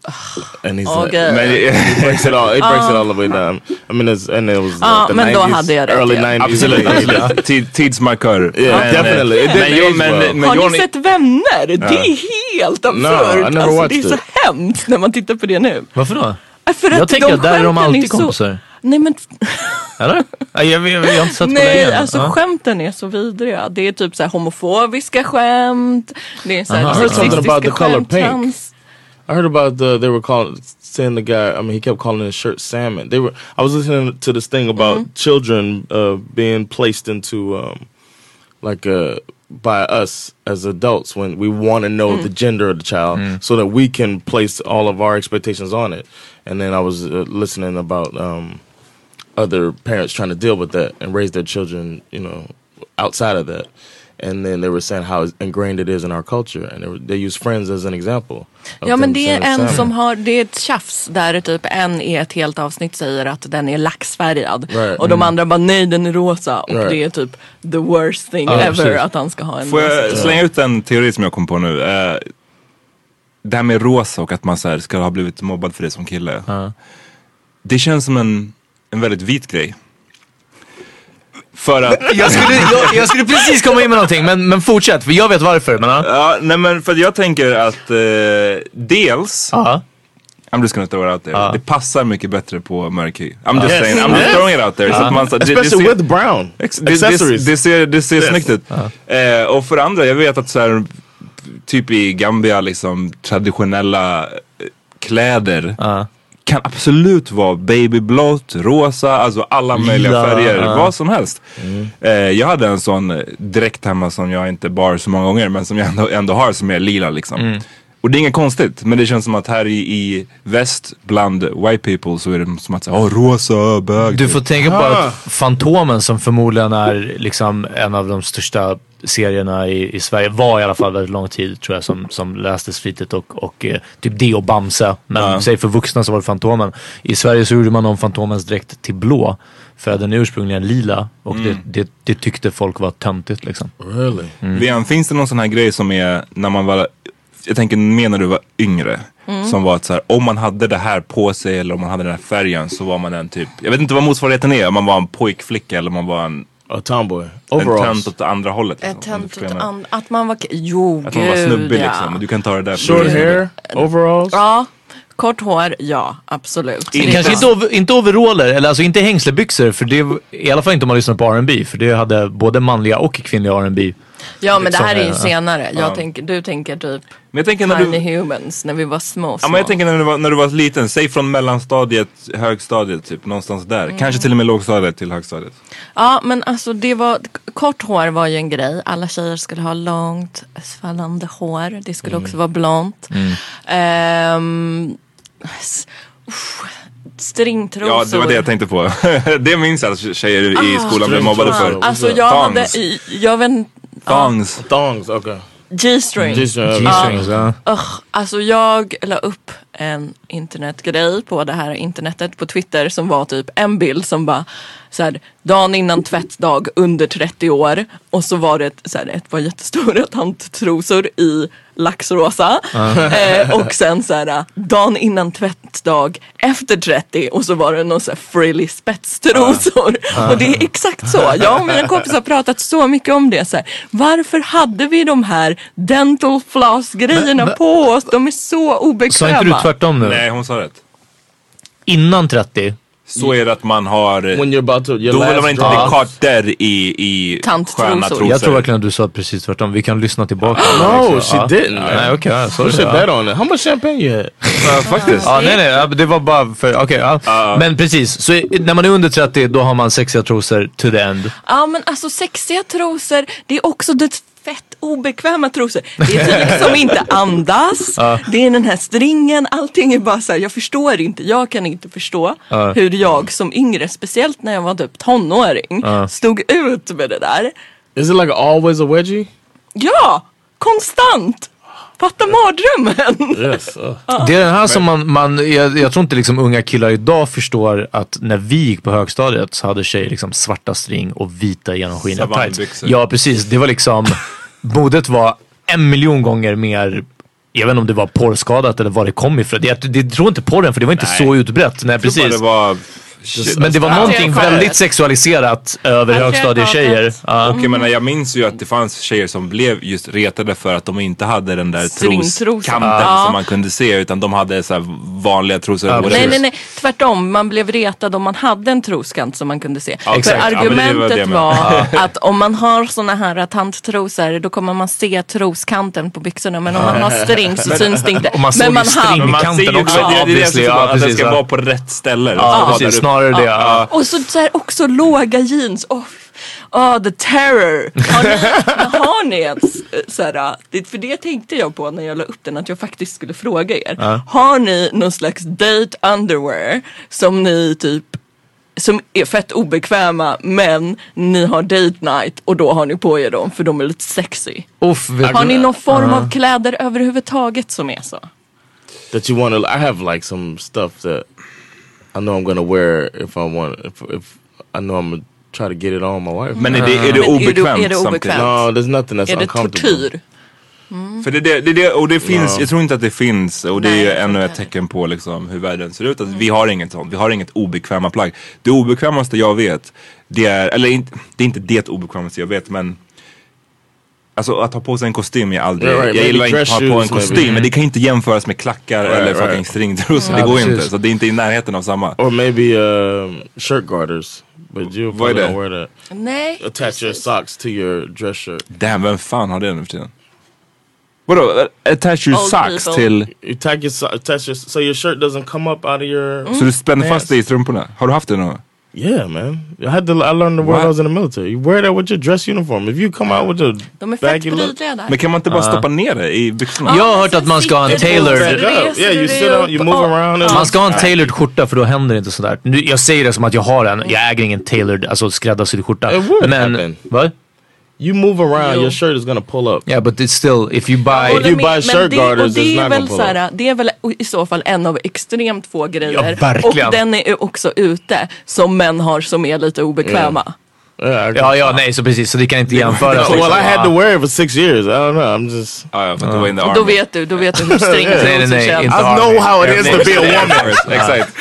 And he's like, Okay. man, he, he breaks it all. He breaks it Ah. all the way down. I mean, it's, and it was Ah, like, the men då 90s, hade jag rätt, early ja. 90s. Absolut, Yeah. absolut. Tid, tidsmarkör. Yeah, Men, definitely. It eh, Men, jo, age men, well. men Har ni sett Vänner? Det är helt No, I absurt. never alltså, det är så it. hemskt när man tittar på det nu. Varför då? För Jag att tänker att där är de alltid så- kompisar. Nej men Eller? Ja, Jag, jag, jag, har inte sett på Nej, länge. alltså Ja. skämten är så vidriga. Det är typ så här homofobiska skämt. Det är så här about the sexistiska color skämt. pink. trans- I heard about the they were calling saying the guy. I mean, he kept calling his shirt salmon. They were. I was listening to this thing about Mm-hmm. children uh, being placed into um, like uh, by us as adults when we want to know Mm. the gender of the child, so that we can place all of our expectations on it. And then I was uh, listening about um, other parents trying to deal with that and raise their children, you know, outside of that. And then they were saying how ingrained it is in our culture, and they, were, they use friends as an example. Ja men det är en som har, det är ett tjafs där typ en i ett helt avsnitt säger att den är laxfärgad. Right. Och de andra bara nej den är rosa. Och Right. det är typ the worst thing Ja, ever precis. att han ska ha en Får jag slänga ut en teori som jag kom på nu? Eh, det här med rosa och att man så här ska ha blivit mobbad för det som kille. Det känns som en, en väldigt vit grej. För att... Jag skulle, jag, jag skulle precis komma in med någonting men, men fortsätt för jag vet varför. Men, ja. Ja, nej men för att jag tänker att eh, dels, Ja. I'm just gonna throw it out there, Ja. det passar mycket bättre på mörk hy. I'm just Yes. saying, I'm just Yes. throwing it out there. Så att man, så, det, det Especially ser- with brown Ex- det, accessories. det, det ser, det ser snyggt ut. Eh, och för andra, jag vet att så här, typ i Gambia, liksom traditionella eh, kläder. Kan absolut vara babyblått, rosa, alltså alla möjliga Lila, färger, ja. vad som helst. Eh, jag hade en sån eh, direkt hemma som jag inte bar så många gånger men som jag ändå, ändå har som är lila liksom. Mm. Och det är inget konstigt men det känns som att här i, i väst bland white people så är det som att säga, åh rosa, bög. Du får tänka på Ah. att Fantomen som förmodligen är liksom en av de största serierna i, i Sverige var i alla fall väldigt lång tid tror jag som, som lästes flitigt och, och eh, typ det och Bamse. Men Ja. säg för vuxna så var det Fantomen. I Sverige så gjorde man om Fantomens dräkt till blå. För den är ursprungligen lila och det, det, det tyckte folk var töntigt liksom. Really? Vian, finns det någon sån här grej som är när man var, jag tänker mer när du var yngre. Som var att så här, om man hade det här på sig eller om man hade den här färgen så var man en typ, jag vet inte vad motsvarigheten är, om man var en pojkflicka eller om man var en, A tomboy. en Overalls. tönt åt andra hållet. Ett liksom, förstår åt vad jag menar. an- Att man var, jo Att man var snubbig ja. liksom. Du kan ta det där. Short hair, overalls. Ja, kort hår, ja absolut. In- Det är Kanske inte, over, inte overaller, eller alltså inte hängslebyxor. För det, i alla fall inte om man lyssnar på R&B För det hade både manliga och kvinnliga R&B Ja men det här är ju liksom, senare. Jag ja. tänker, du tänker typ Men jag tänker när Tiny du, Humans när vi var små. ja, små. men jag tänker när du, var, när du var liten, säg från mellanstadiet, högstadiet typ, någonstans där. Kanske till och med lågstadiet till högstadiet. Ja men alltså det var, kort hår var ju en grej. Alla tjejer skulle ha långt svallande hår. Det skulle också vara blont. S- uff, Stringtrosor. Ja, det var det jag tänkte på. det minns jag att tjejer i Ah, skolan blev mobbade för. Alltså jag hade, Thongs. i- jag vet Thongs. Thongs, okay. G-string. G-string, G-strings, ja. Ugh, alltså jag la upp en internetgrej på det här internetet på Twitter som var typ en bild som bara så här, dagen innan tvättdag under 30 år och så var det ett, så här, ett par jättestora tanttrosor i laxrosa eh, och sen så här dagen innan tvättdag efter 30 och så var det någon så här frilly spetstrosor och det är exakt så. Jag och mina kompisar har pratat så mycket om det. Så här, varför hade vi de här dental floss grejerna på oss? De är så obekväma. Tvärtom nu? Nej, hon sa rätt. Innan 30? Så är det att man har... When you're about to, your Då vill man inte drop. ha kartor i, i sköna trosor. Jag tror verkligen att du sa precis tvärtom. Vi kan lyssna tillbaka. No, Liksom. she Ja. didn't. Nej okej, okay, should bet on it. How much champagne you had? Ja, faktiskt. Ja, nej, nej, det var bara för, okej. ja. Men precis, så när man är under 30 då har man sexiga trosor to the end. Ja men alltså sexiga trosor, det är också det fett obekväma trosor. Det är typ som inte andas, Ja. det är den här stringen, allting är bara så här, jag förstår inte, jag kan inte förstå Ja. hur jag som yngre, speciellt när jag var typ tonåring, Ja. stod ut med det där. Is it like always a wedgie? Ja, konstant! Fatta mardrömmen! Yes. uh. Det är den här som man, man jag, jag tror inte liksom unga killar idag förstår att när vi gick på högstadiet så hade tjejer liksom svarta string och vita genomskinliga tights. Ja precis, det var liksom, modet var en miljon gånger mer jag vet inte om det var porrskadat eller var det kom ifrån. Jag, det, jag tror inte porren för det var inte Nej. så utbrett. Nej, precis. det var... Shit, Men det var alltså. någonting väldigt sexualiserat över högstadietjejer. Ja. Och jag menar jag minns ju att det fanns tjejer som blev just retade för att de inte hade den där troskanten Ja. som man kunde se utan de hade så här vanliga trosor. Ja. Nej nej nej, tvärtom. Man blev retad om man hade en troskant som man kunde se. Ja, För exakt. Ja, var argumentet var att om man har såna här tanttrosor då kommer man se troskanten på byxorna. Men om man har string så syns det inte. Och man såg men man string- Men man ser ju också, det, det, det, är det, det precis, ska ja. vara på rätt ställe. Ja, precis. Uppe. Snarare det. Ja. Och så, så här, också låga jeans. Oh, oh, the terror. Har ni, har ni ens eh, så här, det, för det tänkte jag på när jag la upp den att jag faktiskt skulle fråga er. Ja. Har ni någon slags date underwear som ni typ som är fett obekväma men ni har date night och då har ni på er dem för de är lite sexy. Uff, Har du- ni någon form Ja. av kläder överhuvudtaget som är så? That you want to? I have like some stuff that I know I'm gonna wear if I want. If, if I know I'm gonna try to get it on my wife. Men är det, är det Men är det- obekvämt är det obekvämt? No, there's nothing that's Är det uncomfortable. tortyr? För det, det, det, det, och det finns, Ja. jag tror inte att det finns och det Nej, är ju ännu ett tecken på liksom hur världen ser ut. Att vi har inget sånt, vi har inget obekväma plagg. Det obekvämaste jag vet, det är, eller inte, det är inte det obekvämaste jag vet men Alltså att ha på sig en kostym är aldrig, Right, right. jag gillar inte att ha på en kostym maybe. men det kan inte jämföras med klackar Right, eller right. fucking stringtrosor, det Ja, går inte. Så det är inte i närheten av samma. Or maybe um, shirt garters. But you Vad är det? don't wear that. Nej. Attach your socks to your dress shirt. Damn, vem fan har det nu för tiden? Vadå? Attach your Old socks people. till... You tag your attach your so your shirt doesn't come up out of your. Så du spänner fast det i strumporna? Har du haft det någon gång? Yeah, man. I had to. I learned the word What? I was in the military. You wear that with your dress uniform. If you come out with a De är fett baggy look, prydliga där. Men kan man inte bara stoppa ner det i byxorna? Jag har hört att man ska ha en tailored... reser Yeah, you dig sit upp you move around and- Man ska ha en tailored skjorta för då händer det inte sådär. Nu, jag säger det som att jag har en. Jag äger ingen tailored, alltså skräddarsydd skjorta. It would Men, happen. vad? You move around, Jo. your shirt is gonna pull up. Yeah but it's still, if you buy... Håller you buy shirt det, garters, det it's är not väl gonna pull så här, det är väl i så fall en av extremt få grejer. Ja, och den är ju också ute som män har som är lite obekväma. Yeah, I Ja, ja, nej, så precis. Så det kan inte jämföras. well, I liksom. had to wear it for six years. I don't know. I'm just. Ja, ja, för att du var in the Och army. då vet du, då vet du hur nej, känns. inte I know how it is to be a woman. Exakt.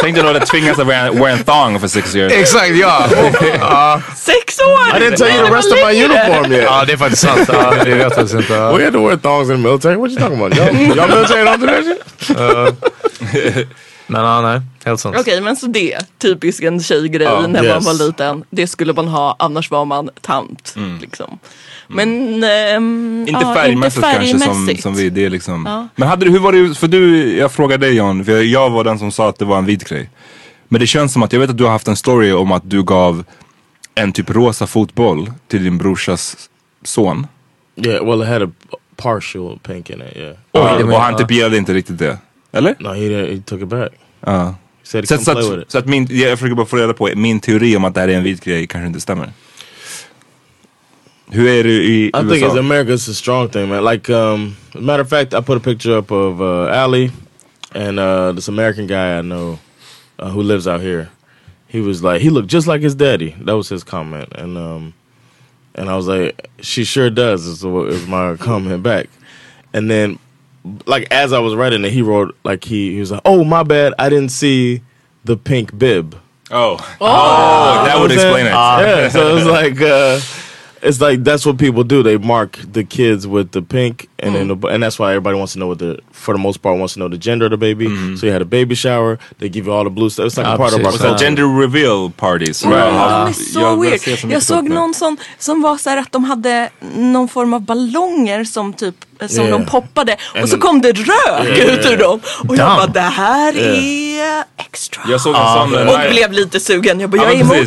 Tänk dig då att tvingas att wear, wear en thong for six years. Exakt, ja. ja. Sex år! I didn't tell you the rest of my uniform yet. Ja, det är faktiskt sant. Ja, det vet jag faktiskt inte. We had to wear thongs in the military. What you talking about? Y'all, military don't do that shit? Men ja, nej. Helt sant. Okej men så det, typisk en tjejgrej Ja, när man yes. var liten. Det skulle man ha, annars var man tant. Liksom. Men ehm, Inte ja, färgmässigt kanske som, färgmässigt. som vi, det är liksom. Ja. Men hade du, hur var det, för du, jag frågade dig John, för jag var den som sa att det var en vit grej. Men det känns som att, jag vet att du har haft en story om att du gav en typ rosa fotboll till din brorsas son. Yeah, well, it had a partial pink in it. Yeah. Och, var- och han typ gillade inte riktigt det. Eller? No, he. He took it back. Ja. Said Så, så, play with att, it. så att min, jag försöker bara få reda på, min teori om att det här är en vit grej kanske inte stämmer. Hur är det i I think it's America. It's a strong thing, man. Like, um, matter of fact, I put a picture up of uh, Allie and uh, this American guy I know uh, who lives out here. He was like, he looked just like his daddy. That was his comment, and um, and I was like, she sure does. Is, what- is my comment back. And then, like as I was writing it, he wrote like he he was like, oh my bad, I didn't see the pink bib. Oh, oh, that would You know what explain it. I'm saying? yeah, so it's like uh, it's like that's what people do. They mark the kids with the pink, and then the, and that's why everybody wants to know what the for the most part wants to know the gender of the baby. So you had a baby shower. They give you all the blue stuff. It's like a Ja, part of our culture. gender reveal parties. Ja, Ja, de är så jag weird. Jag såg någon sån som var så här att de hade någon form av ballonger som typ som Yeah. de poppade och And så then- kom det rök Yeah. ut ur dem. Och jag Damn. bara det här Yeah. Extra. Jag såg en sån... och nej. blev lite sugen. Jag bara Ja, jag är men emot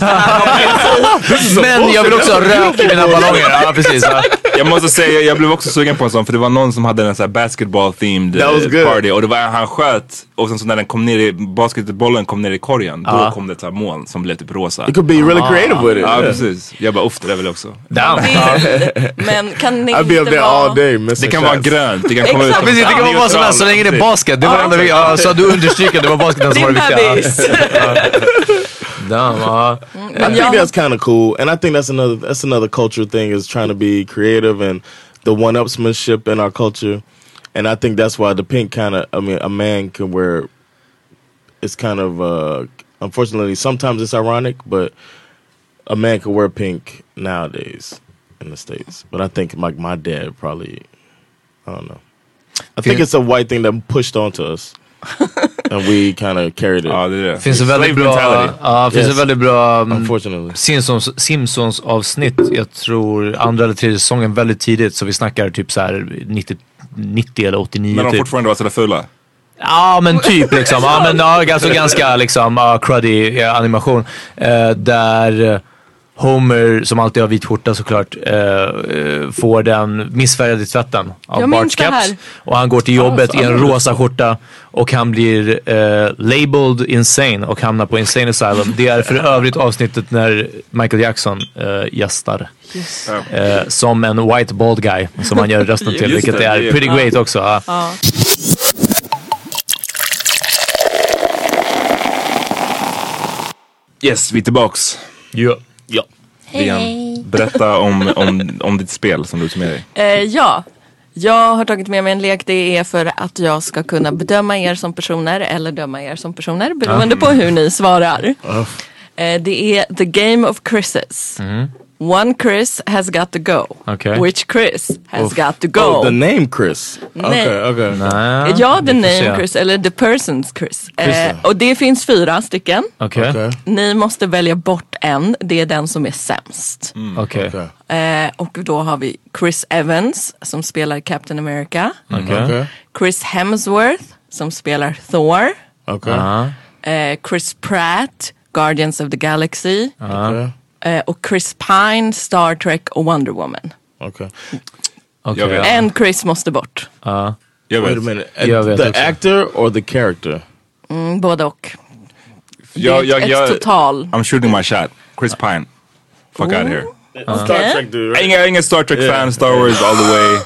precis. det här. Men jag vill också ha rök i mina ballonger. Ja, precis. Ja. Jag måste säga, jag blev också sugen på en sån för det var någon som hade en sån här basketball themed eh, party och det var han sköt och sen så när den kom ner i, basketbollen kom ner i korgen då Ja. kom det ett så här moln som blev typ rosa. You could be really creative with it. Ja yeah. precis. Jag bara uff det där vill jag också. Damn. Men kan up inte vara... all day missing Det kan vara grönt, det kan komma ut precis, det kan vara vad som helst så länge det är basket. Det var det enda vi, ja, så du understryker att det var basketen som var det viktiga. bebis. Damn. I think that's kind of cool, and I think that's another that's another culture thing is trying to be creative and the one-upsmanship in our culture, and I think that's why the pink kind of I mean a man can wear. It's kind of uh, unfortunately sometimes it's ironic, but a man can wear pink nowadays in the states. But I think like my dad probably, I don't know. I think it's a white thing that pushed onto us, and we kind of carried it. Ja det är det. Finns det väldigt Slave bra, mentality. ja, finns Yes. det väldigt bra um, Unfortunately. Simpsons, Simpsons avsnitt, jag tror andra eller tredje säsongen väldigt tidigt så vi snackar typ så här 90, 90 eller 89 Men de typ. fortfarande var sådär fulla. Ja men typ liksom, ja men ja, alltså ganska liksom uh, cruddy eh, animation. Eh, där Homer, som alltid har vit skjorta såklart, eh, eh, får den missfärgad i tvätten av det caps. Och han går till jobbet i en rosa skjorta och han blir eh, labeled insane och hamnar på insane asylum. Det är för övrigt avsnittet när Michael Jackson eh, gästar. Eh, som en white bald guy som han gör rösten till, vilket det, är pretty great också. ja. ja. Yes, vi är tillbaks. Ja. Yeah. Liam, berätta om, om, om ditt spel som du tog med dig. Eh, ja, jag har tagit med mig en lek. Det är för att jag ska kunna bedöma er som personer eller döma er som personer beroende på hur ni svarar. Eh, det är the game of Chris's. One Chris has got to go. Okej. Which Chris has got to go? Oh, the name Chris. Nej. Okay, okay. Nej, Ja, the får se. name Chris eller the person's Chris. Chris, Eh, och det finns fyra stycken. Okej. Okay. Ni måste välja bort en. Det är den som är sämst. Okej. Okay. Eh, och då har vi Chris Evans som spelar Captain America. Okej. Okay. Chris Hemsworth som spelar Thor. Okay. Ja. Eh, Chris Pratt, Guardians of the Galaxy. Okay. Eh, och Chris Pine, Star Trek och Wonder Woman. Okay. Okej. Jag vet. En Chris måste bort. Ja. Jag Wait vet. a minute. Jag vet the också. actor or the character? Mm, både och. Jag, det är jag, ett jag, total. I'm shooting my shot. Chris Pine. Fuck out of here. Star Trek dude, right? Inga, inga Star Trek-fan, Star Wars all the way.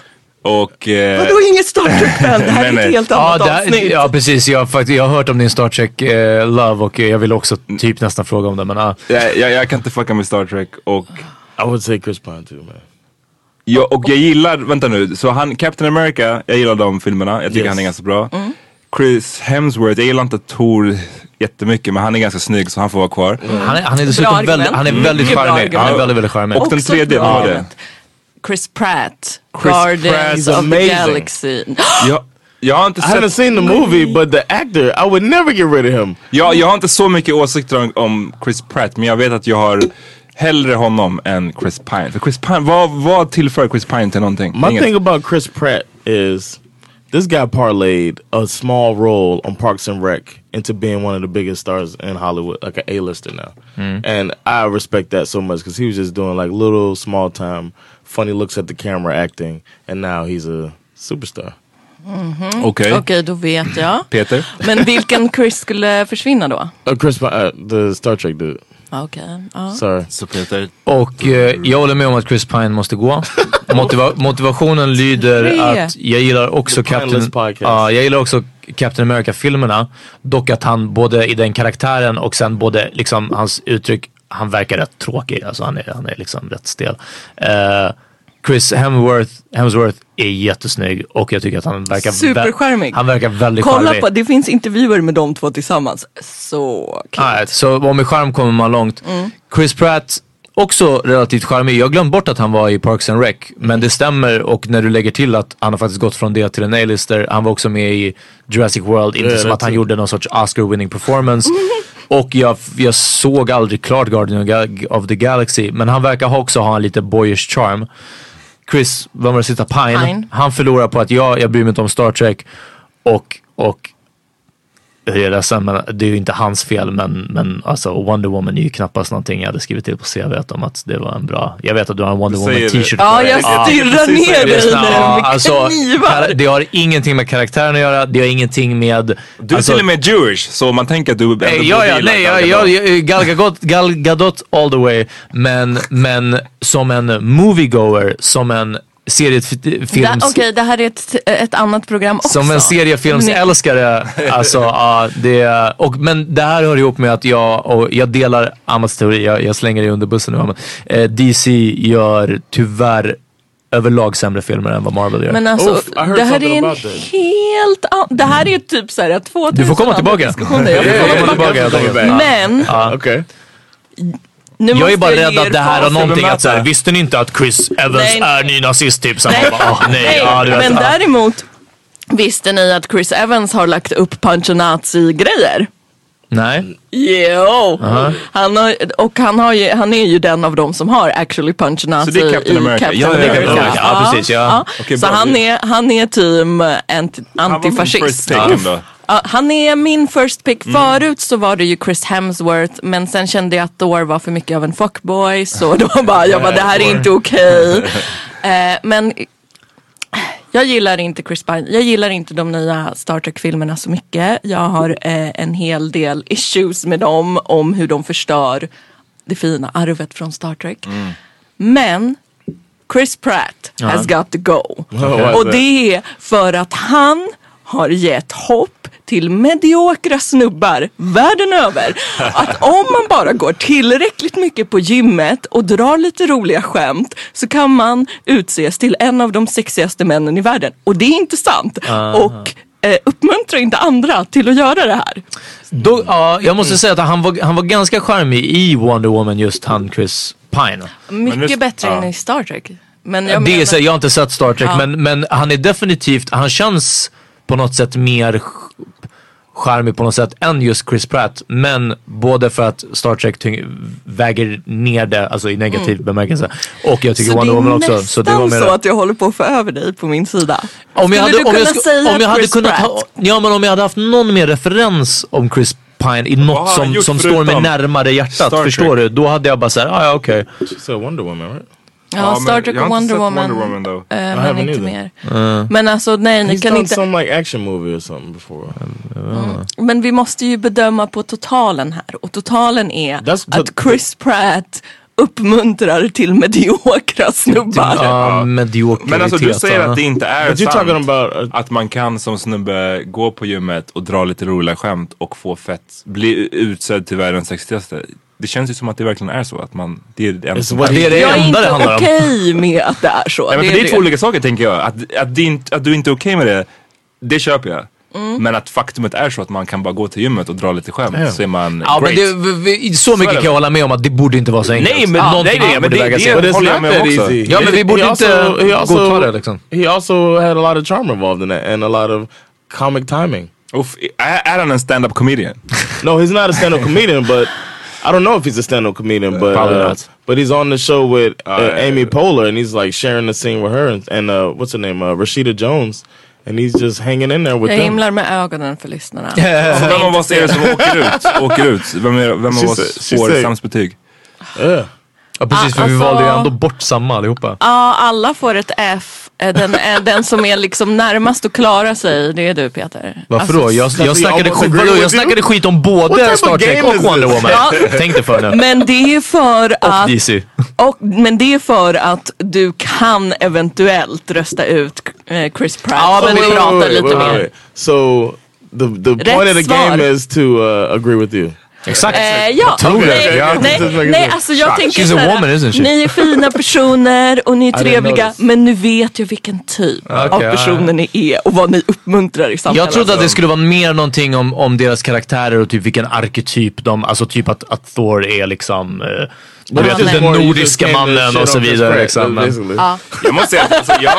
Och... Eh, Vadå inget Star Trek-fan? Det här är Nej, ett helt Ja, annat där, avsnitt. ja precis, jag, jag har hört om din Star Trek eh, Love och eh, jag vill också typ nästan fråga om det men ah. jag, jag, jag kan inte fucka med Star Trek och... I would say Chris Pine too, man. Jag, och jag gillar, vänta nu, så han, Captain America, jag gillar de filmerna. Jag tycker Yes. han är ganska bra. Mm. Chris Hemsworth, jag gillar inte Thor jättemycket men han är ganska snygg så han får vara kvar. han, är, han är dessutom väldigt, han är Mm. väldigt charmig. Han är väldigt, väldigt charmig. Och den tredje, vad var det? Chris Pratt, Chris Guardians Pratt of amazing. the Galaxy. Jag, jag har inte I haven't seen the movie, but the actor, I would never get rid of him. jag, jag har inte så mycket åsikter om, om Chris Pratt men jag vet att jag har hellre honom än Chris Pine. För Chris Pine, vad, vad tillför Chris Pine till någonting? My Inget. thing about Chris Pratt is this guy parlayed a small role on Parks and Rec into being one of the biggest stars in Hollywood, like an A-lister now. And I respect that so much because he was just doing like little small time funny looks at the camera acting, and now he's a superstar. Mhm. Okej. Okej, då vet jag. Peter? Men vilken Chris skulle försvinna då? Uh, Chris, uh, the Star Trek dude. Okej. ja. Sorry. Så Peter? Och eh, jag håller med om att Chris Pine måste gå. Motiva motivationen lyder att jag gillar också Captain, ja, jag gillar också Captain America-filmerna. Dock att han både i den karaktären och sen både liksom hans uttryck, han verkar rätt tråkig. Alltså han är, han är liksom rätt stel. Eh, Chris Hemsworth, Hemsworth är jättesnygg och jag tycker att han verkar, Supercharmig. han verkar väldigt Kolla charmig. på, det finns intervjuer med de två tillsammans. Så kul. Nej, så och med charm kommer man långt. Mm. Chris Pratt, också relativt charmig. Jag glömt bort att han var i Parks and Rec. Men det stämmer och när du lägger till att han har faktiskt gått från det till en A-lister. Han var också med i Jurassic World. Inte som att han gjorde någon sorts Oscar-winning performance. Och jag, jag såg aldrig klart Guardian of the Galaxy. Men han verkar ha också ha en lite boyish charm. Chris, vad var det sista? Pine. Pine. Han förlorar på att jag, jag bryr mig inte om Star Trek. Och, och jag är ledsen men det är ju inte hans fel men, men alltså Wonder Woman är ju knappast någonting jag hade skrivit till på CVt om att det var en bra. Jag vet att du har en Wonder Woman t-shirt Ja, jag stirrar ner dig nu med alltså, knivar. det har ingenting med karaktären att göra, det har ingenting med... Du är alltså, till och med Jewish, så man tänker att du ändå Nej, ja, ja, nej, ja, ja, ja, Gal, Gadot, Gal Gadot all the way. Men, men som en moviegoer, som en seriefilms... Okej, det här är ett, ett annat program också. Som en seriefilmsälskare, alltså ja, det, och, men det här hör ihop med att jag, och jag delar Amas teori, jag, jag slänger det under bussen nu. Eh, DC gör tyvärr överlag sämre filmer än vad Marvel gör. Men alltså, Oof, det här är en helt an- Det här är typ såhär 2000 du får komma tillbaka. Jag får komma tillbaka. Men, Ja. Okay. Nu Jag är bara rädd att det här har någonting att säga. Visste ni inte att Chris Evans Nej. är ny nazist typ? Så Nej, bara, åh, nej, nej, ja, vet, men däremot Visste ni att Chris Evans har lagt upp Punchinazzi-grejer? Nej. Jo! Han, har, och han, har ju, han är ju den av dem som har actually Punchinazzi Så det är Captain i America. Captain Ja, ja, ja, America. ja, ja, precis, ja. Så han är, han är team anti, Han var min antifascist. first pick ändå. Ja, han är min first pick. Mm. Förut så var det ju Chris Hemsworth men sen kände jag att Thor var för mycket av en fuckboy så då bara, jag bara det här är inte okej. eh, men jag gillar inte Chris Pine. Jag gillar inte de nya Star Trek-filmerna så mycket. Jag har eh, en hel del issues med dem om hur de förstör det fina arvet från Star Trek. Mm. Men Chris Pratt has got to go. is Och det är för att han har gett hopp till mediokra snubbar världen över. Att om man bara går tillräckligt mycket på gymmet och drar lite roliga skämt så kan man utses till en av de sexigaste männen i världen. Och det är inte sant. Och eh, uppmuntra inte andra till att göra det här. Då, ja, jag måste säga att han var, han var ganska charmig i Wonder Woman, just han Chris Pine. Mycket nu- bättre ja. än i Star Trek. Men jag det är menar, så, jag har inte sett Star Trek Ja. men, men han är definitivt, han känns på något sätt mer ch- charmig på något sätt än just Chris Pratt. Men både för att Star Trek väger ner det, alltså i negativ bemärkelse. Och jag tycker Mm. så Wonder är Woman också. nästan Så det var så, mer att jag håller på att få över dig på min sida. om jag Skulle hade, du om jag, kunna sku- säga om jag hade Chris kunnat Pratt? ha, ja men om jag hade haft någon mer referens om Chris Pine i något som, som står mig närmare hjärtat, Star förstår Trek? du? Då hade jag bara såhär, ah, ja okej. She said Wonder Woman, right? Ja, Star Trek jag har och inte Wonder sett Woman. Wonder Woman though. eh, men inte either. mer. Men alltså nej, ni He's kan inte. some like action movie or something before. Men vi måste ju bedöma på totalen här. Och totalen är That's- att Chris Pratt uppmuntrar till mediokra snubbar. Ja, mediokritet. Men alltså du säger att det inte är sant. about uh, Att man kan som snubbe gå på gymmet och dra lite roliga skämt och få fett, bli utsedd till världens sexigaste. Det känns ju som att det verkligen är så. Att man, det är det enda It's som är. Det är det jag är enda inte det handlar om. okej med att det är så. Nej, men för det är det. två olika saker tänker jag. Att, att, det inte, att du inte är okej med det, det köper jag. Mm. Men att faktumet är så att man kan bara gå till gymmet och dra lite skämt Ja. så är man Ja, men great. det, vi- vi- så mycket är det. kan jag hålla med om att det borde inte vara så enkelt. Nej, men- nej, någonting nej, borde men det- vägas det- it's håller jag med om också. easy. Ja, men vi borde He inte also- godta det liksom. He also had a lot of charm involved in that and a lot of comic timing. Uff, är, är han en stand-up comedian? No, he's not a stand-up comedian, but I don't know if he's a stand-up comedian, but Probably uh, not. but he's on the show with uh, yeah, Amy yeah. Poehler, and he's like sharing the scene with her and, and uh, what's her name, uh, Rashida Jones, and he's just hanging in there with Jag them. himlar med ögonen för lyssnarna. Så vem av oss är det som åker ut? Åker ut? Vem, är, vem av oss får sämst betyg? Yeah. Ja, precis, Ah, för vi alltså- valde ju ändå bort samma allihopa. Ja, alla får ett F. Eh, Den, eh, den som är liksom närmast att klara sig, det är du Peter. Varför Alltså, då? Jag, jag, snackade, skit, vadå, jag snackade skit om både Star Trek och Wonder? Woman. Ja. Tänk dig för nu. Men det är för Och att DC. Och, men det är för att du kan eventuellt rösta ut eh, Chris Pratt Ja, men vi pratar lite mer. So the the point of the game is to uh, agree with you. Exakt. Eh, ja, nej, Ja. nej, nej, alltså jag tänker isn't she? ni är fina personer och ni är trevliga men nu vet jag vilken typ Okej, av personer ni är och vad ni uppmuntrar i samhället. Jag trodde att det skulle vara mer någonting om, om deras karaktärer och typ vilken arketyp de, alltså typ att, att Thor är liksom eh, du vet, just den nordiska mannen och så vidare. Liksom. Jag måste säga, alltså, jag,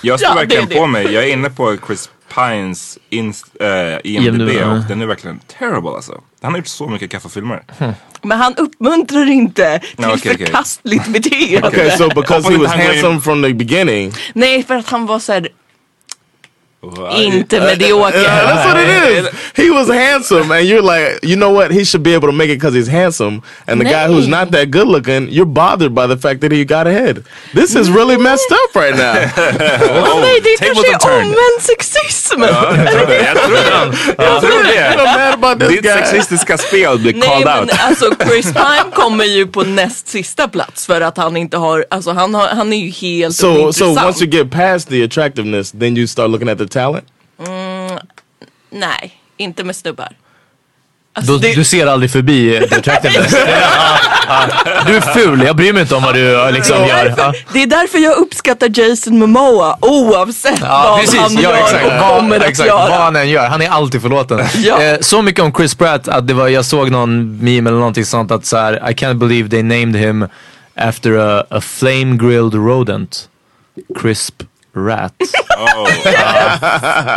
jag står Ja, det verkligen är det. på mig. Jag är inne på Chris Pines inst, äh, IMDB IMDb, och den är verkligen terrible alltså. Han har gjort så mycket kaffefilmer. Men han uppmuntrar inte till okej, okej. förkastligt beteende. Okay, so because he was handsome from the beginning, Nej, för att han var såhär Wow. inte medioker. Yeah, that's what it is. He was handsome, and you're like, you know what? He should be able to make it because he's handsome. And the guy who's not that good looking, you're bothered by the fact that he got ahead. This is really messed up right now. Åh nej, det kanske är turned. omvänd sexism. Jag tror det. Jag tror det. Jag tror det. Ditt sexistiska spel blir Nej called men out. alltså Chris Pine kommer ju på näst sista plats för att han inte har, alltså han, har, han är ju helt So, so ointressant. once you get past the attractiveness, then you start looking at the talent. Nej, inte med snubbar. Alltså, då, det- Du ser aldrig förbi eh. Ja, ja. Du är ful, jag bryr mig inte om vad du eh, liksom gör. Ja. det är därför jag uppskattar Jason Momoa oavsett Ja, vad precis. han Ja, gör exakt. och kommer att exakt. göra. Vad han än gör, han är alltid förlåten. Ja. Eh, så mycket om Chris Pratt att det var, jag såg någon meme eller någonting sånt att så här, I can't believe they named him after a, a flame grilled rodent. Crisp rat.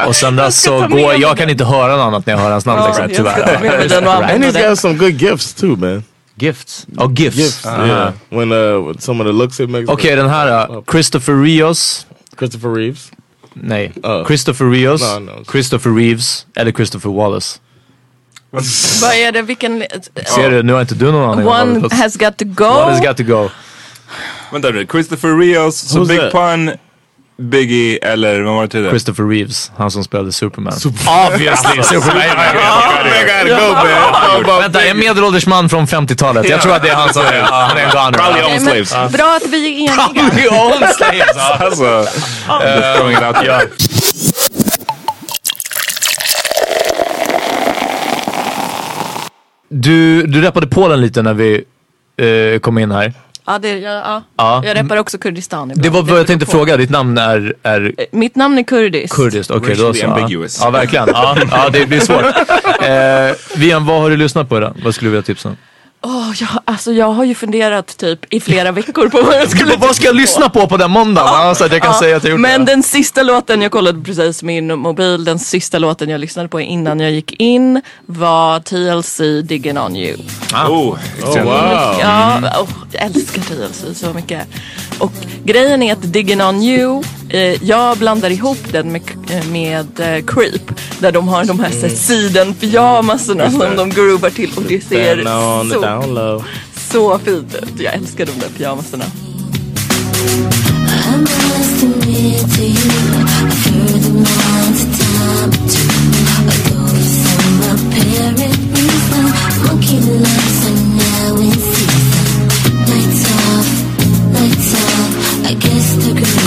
Och sen dess så går, jag kan inte höra något annat när jag hör hans namn liksom, tyvärr. And he's got some good gifts too, man. Gifts. Oh, gifts. Gifts, Aha. yeah. When uh, when some of the looks it makes. Okej, den här uh, Christopher Rios. Christopher Reeves. Nej, Oh. Christopher Rios, No, no. Christopher Reeves eller Christopher Wallace. Vad är det, vilken... Ser du, nu har inte du någon aning One has got to go. One has got to go. Vänta nu, Christopher Rios, Who's Big that? Pun, Biggie eller vad var det tidigare? Christopher Reeves, han som spelade Superman. Obviously Superman. About Vänta, en medelålders man från 50-talet. Jag tror att det är han som är, han är en goner. Probably own slaves. Bra att vi är eniga. Probably own slaves. Alltså. Ja. Du, du rappade Polen lite när vi eh, kom in här. Ja, det, ja, ja. Ja. Jag rappar också Kurdistan ibland. Det var vad jag tänkte på. fråga, ditt namn är, är Eh, Mitt namn är kurdiskt. kurdiskt. Okej, då Racially så. Ja. ambiguous. Ja, verkligen. Ja, ja, det blir svårt. Eh, Vian, vad har du lyssnat på idag? Vad skulle du vilja tipsa om? Åh, jag, alltså, jag har ju funderat typ i flera veckor på vad jag skulle Vad ska jag lyssna på på den måndagen? Ja, så att jag kan Ja, säga att jag gjort Men det. den sista låten, jag kollade precis min mobil, den sista låten jag lyssnade på innan jag gick in var TLC Digging On You. Oh, Oh, wow. Ja, oh, jag älskar TLC så mycket. Och grejen är att Digging On You, jag blandar ihop den med, eh, med eh, Creep. Där de har de här mm. siden pyjamaserna som de groovar till och det ser the så, så fint ut. Jag älskar de där pyjamaserna. Amat, vad har du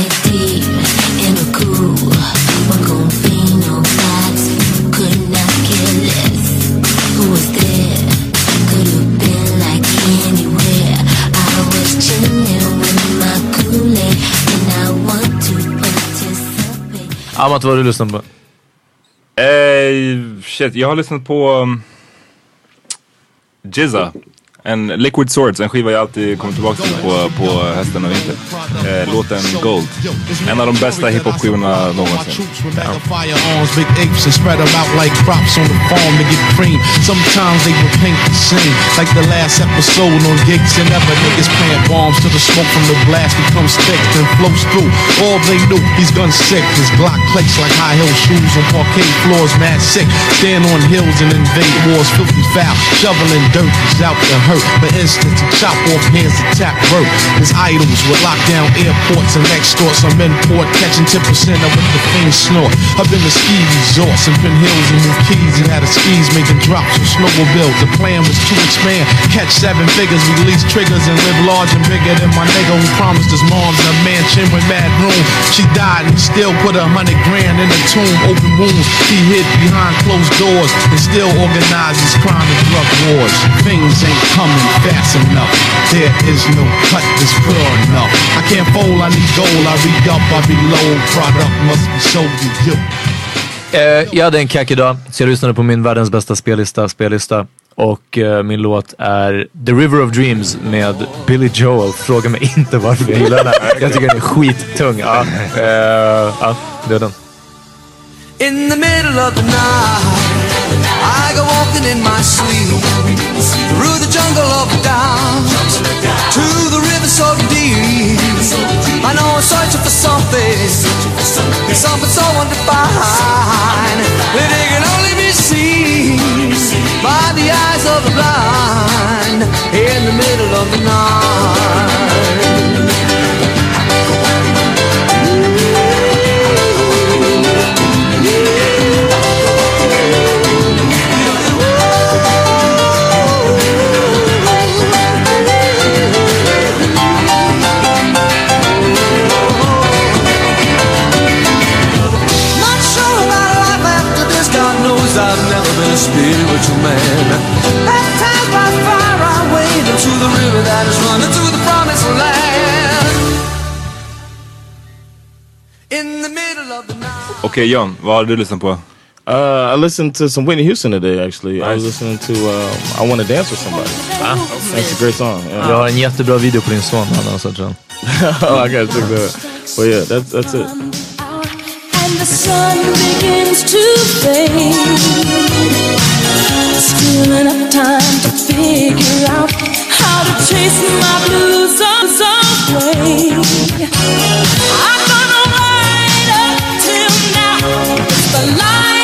Amat, vad har du lyssnat på? Eh, shit, jag har lyssnat på um, Jizza he's gun sick. His Glock clicks like high heel shoes on parquet floors, mad sick. Stand on hills and invade wars, filthy foul. Shoveling dirt, he's out hurt. For instance, to chop off hands to tap work. His idols would lock down airports and extort some import, catching 10% of what the fiends snort. I've been to ski resorts and been hills and moved keys and had a skis making drops with snowmobiles. The plan was to expand, catch seven figures, release triggers, and live large and bigger than my nigga who promised his mom's a mansion with mad room. She died and he still put a hundred grand in the tomb, open wounds. He hid behind closed doors and still organizes crime and drug wars. Things ain't coming fast enough. There is no cut that's pure enough. I can't fold, I need gold. I read up, I reload. Product must be sold to you. Eh, jag hade en kack idag, så jag lyssnade på min världens bästa spellista, spellista. Och eh, min låt är The River of Dreams med Billy Joel. Fråga mig inte varför jag gillar den här. Jag tycker den är skittung. Ja, eh, ja det är den. In the middle of the night, Go walking in my sleep through the jungle of doubt to the river so deep. I know I'm searching for something, something so undefined that it can only be seen by the eyes of the blind in the middle of the night. Spiritual man. At times by fire I wade into the river that is running to the promised land. In the middle of the night. Okej John, vad har du lyssnat på? Uh, I listened to some Whitney Houston today. Actually, I was listening to um, "I Want to Dance with Somebody." That's a great song. Yeah. Jag har en jättebra video på din son. Han har sett den. oh, I gotta check that. But yeah, that's that's it. and the sun begins to fade. Still enough time to figure out how to chase my blues away. I'm gonna ride up till now. It's the light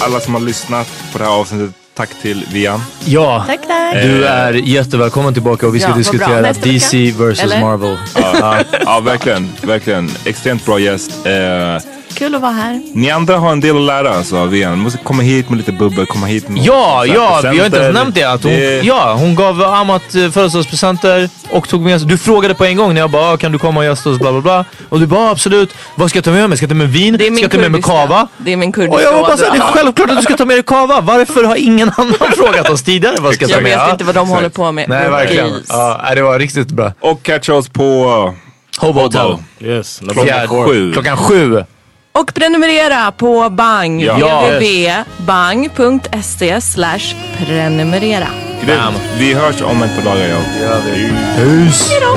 alla som har lyssnat på det här avsnittet. Tack till Vian. Ja, Tack, tack. du är jättevälkommen tillbaka och vi ska Ja, diskutera DC vs? Marvel. Ja, ja, verkligen. Verkligen. Extremt bra gäst. Eh, Kul att vara här. ni andra har en del att lära alltså, av Vian. Måste komma hit med lite bubbel, komma hit med Ja, ja, vi har inte ens nämnt det. Att hon, Det- ja, hon gav Amat eh, födelsedagspresenter och tog med sig. Du frågade på en gång när jag bara, "Ah, kan du komma och gästa oss? Bla, bla, bla. Och du bara, absolut. Vad ska jag ta med mig? Ska jag ta med vin? Det är min Ska jag ta med mig kava? Det är min Och kurdiska jag hoppas att det är självklart att du ska ta med dig kava. Varför har ingen annan frågat oss tidigare vad ska jag ta Jag med? vet Ja. inte vad de håller på med. Nej, verkligen. Ja, det var riktigt bra. Och catcha oss på Hobo Hotel. Yes, Klockan sju. Klockan sju. Och prenumerera på Bang. Ja. www.bang.se slash prenumerera. Grymt. Vi hörs om ett par dagar. Ja. Hus. Hejdå!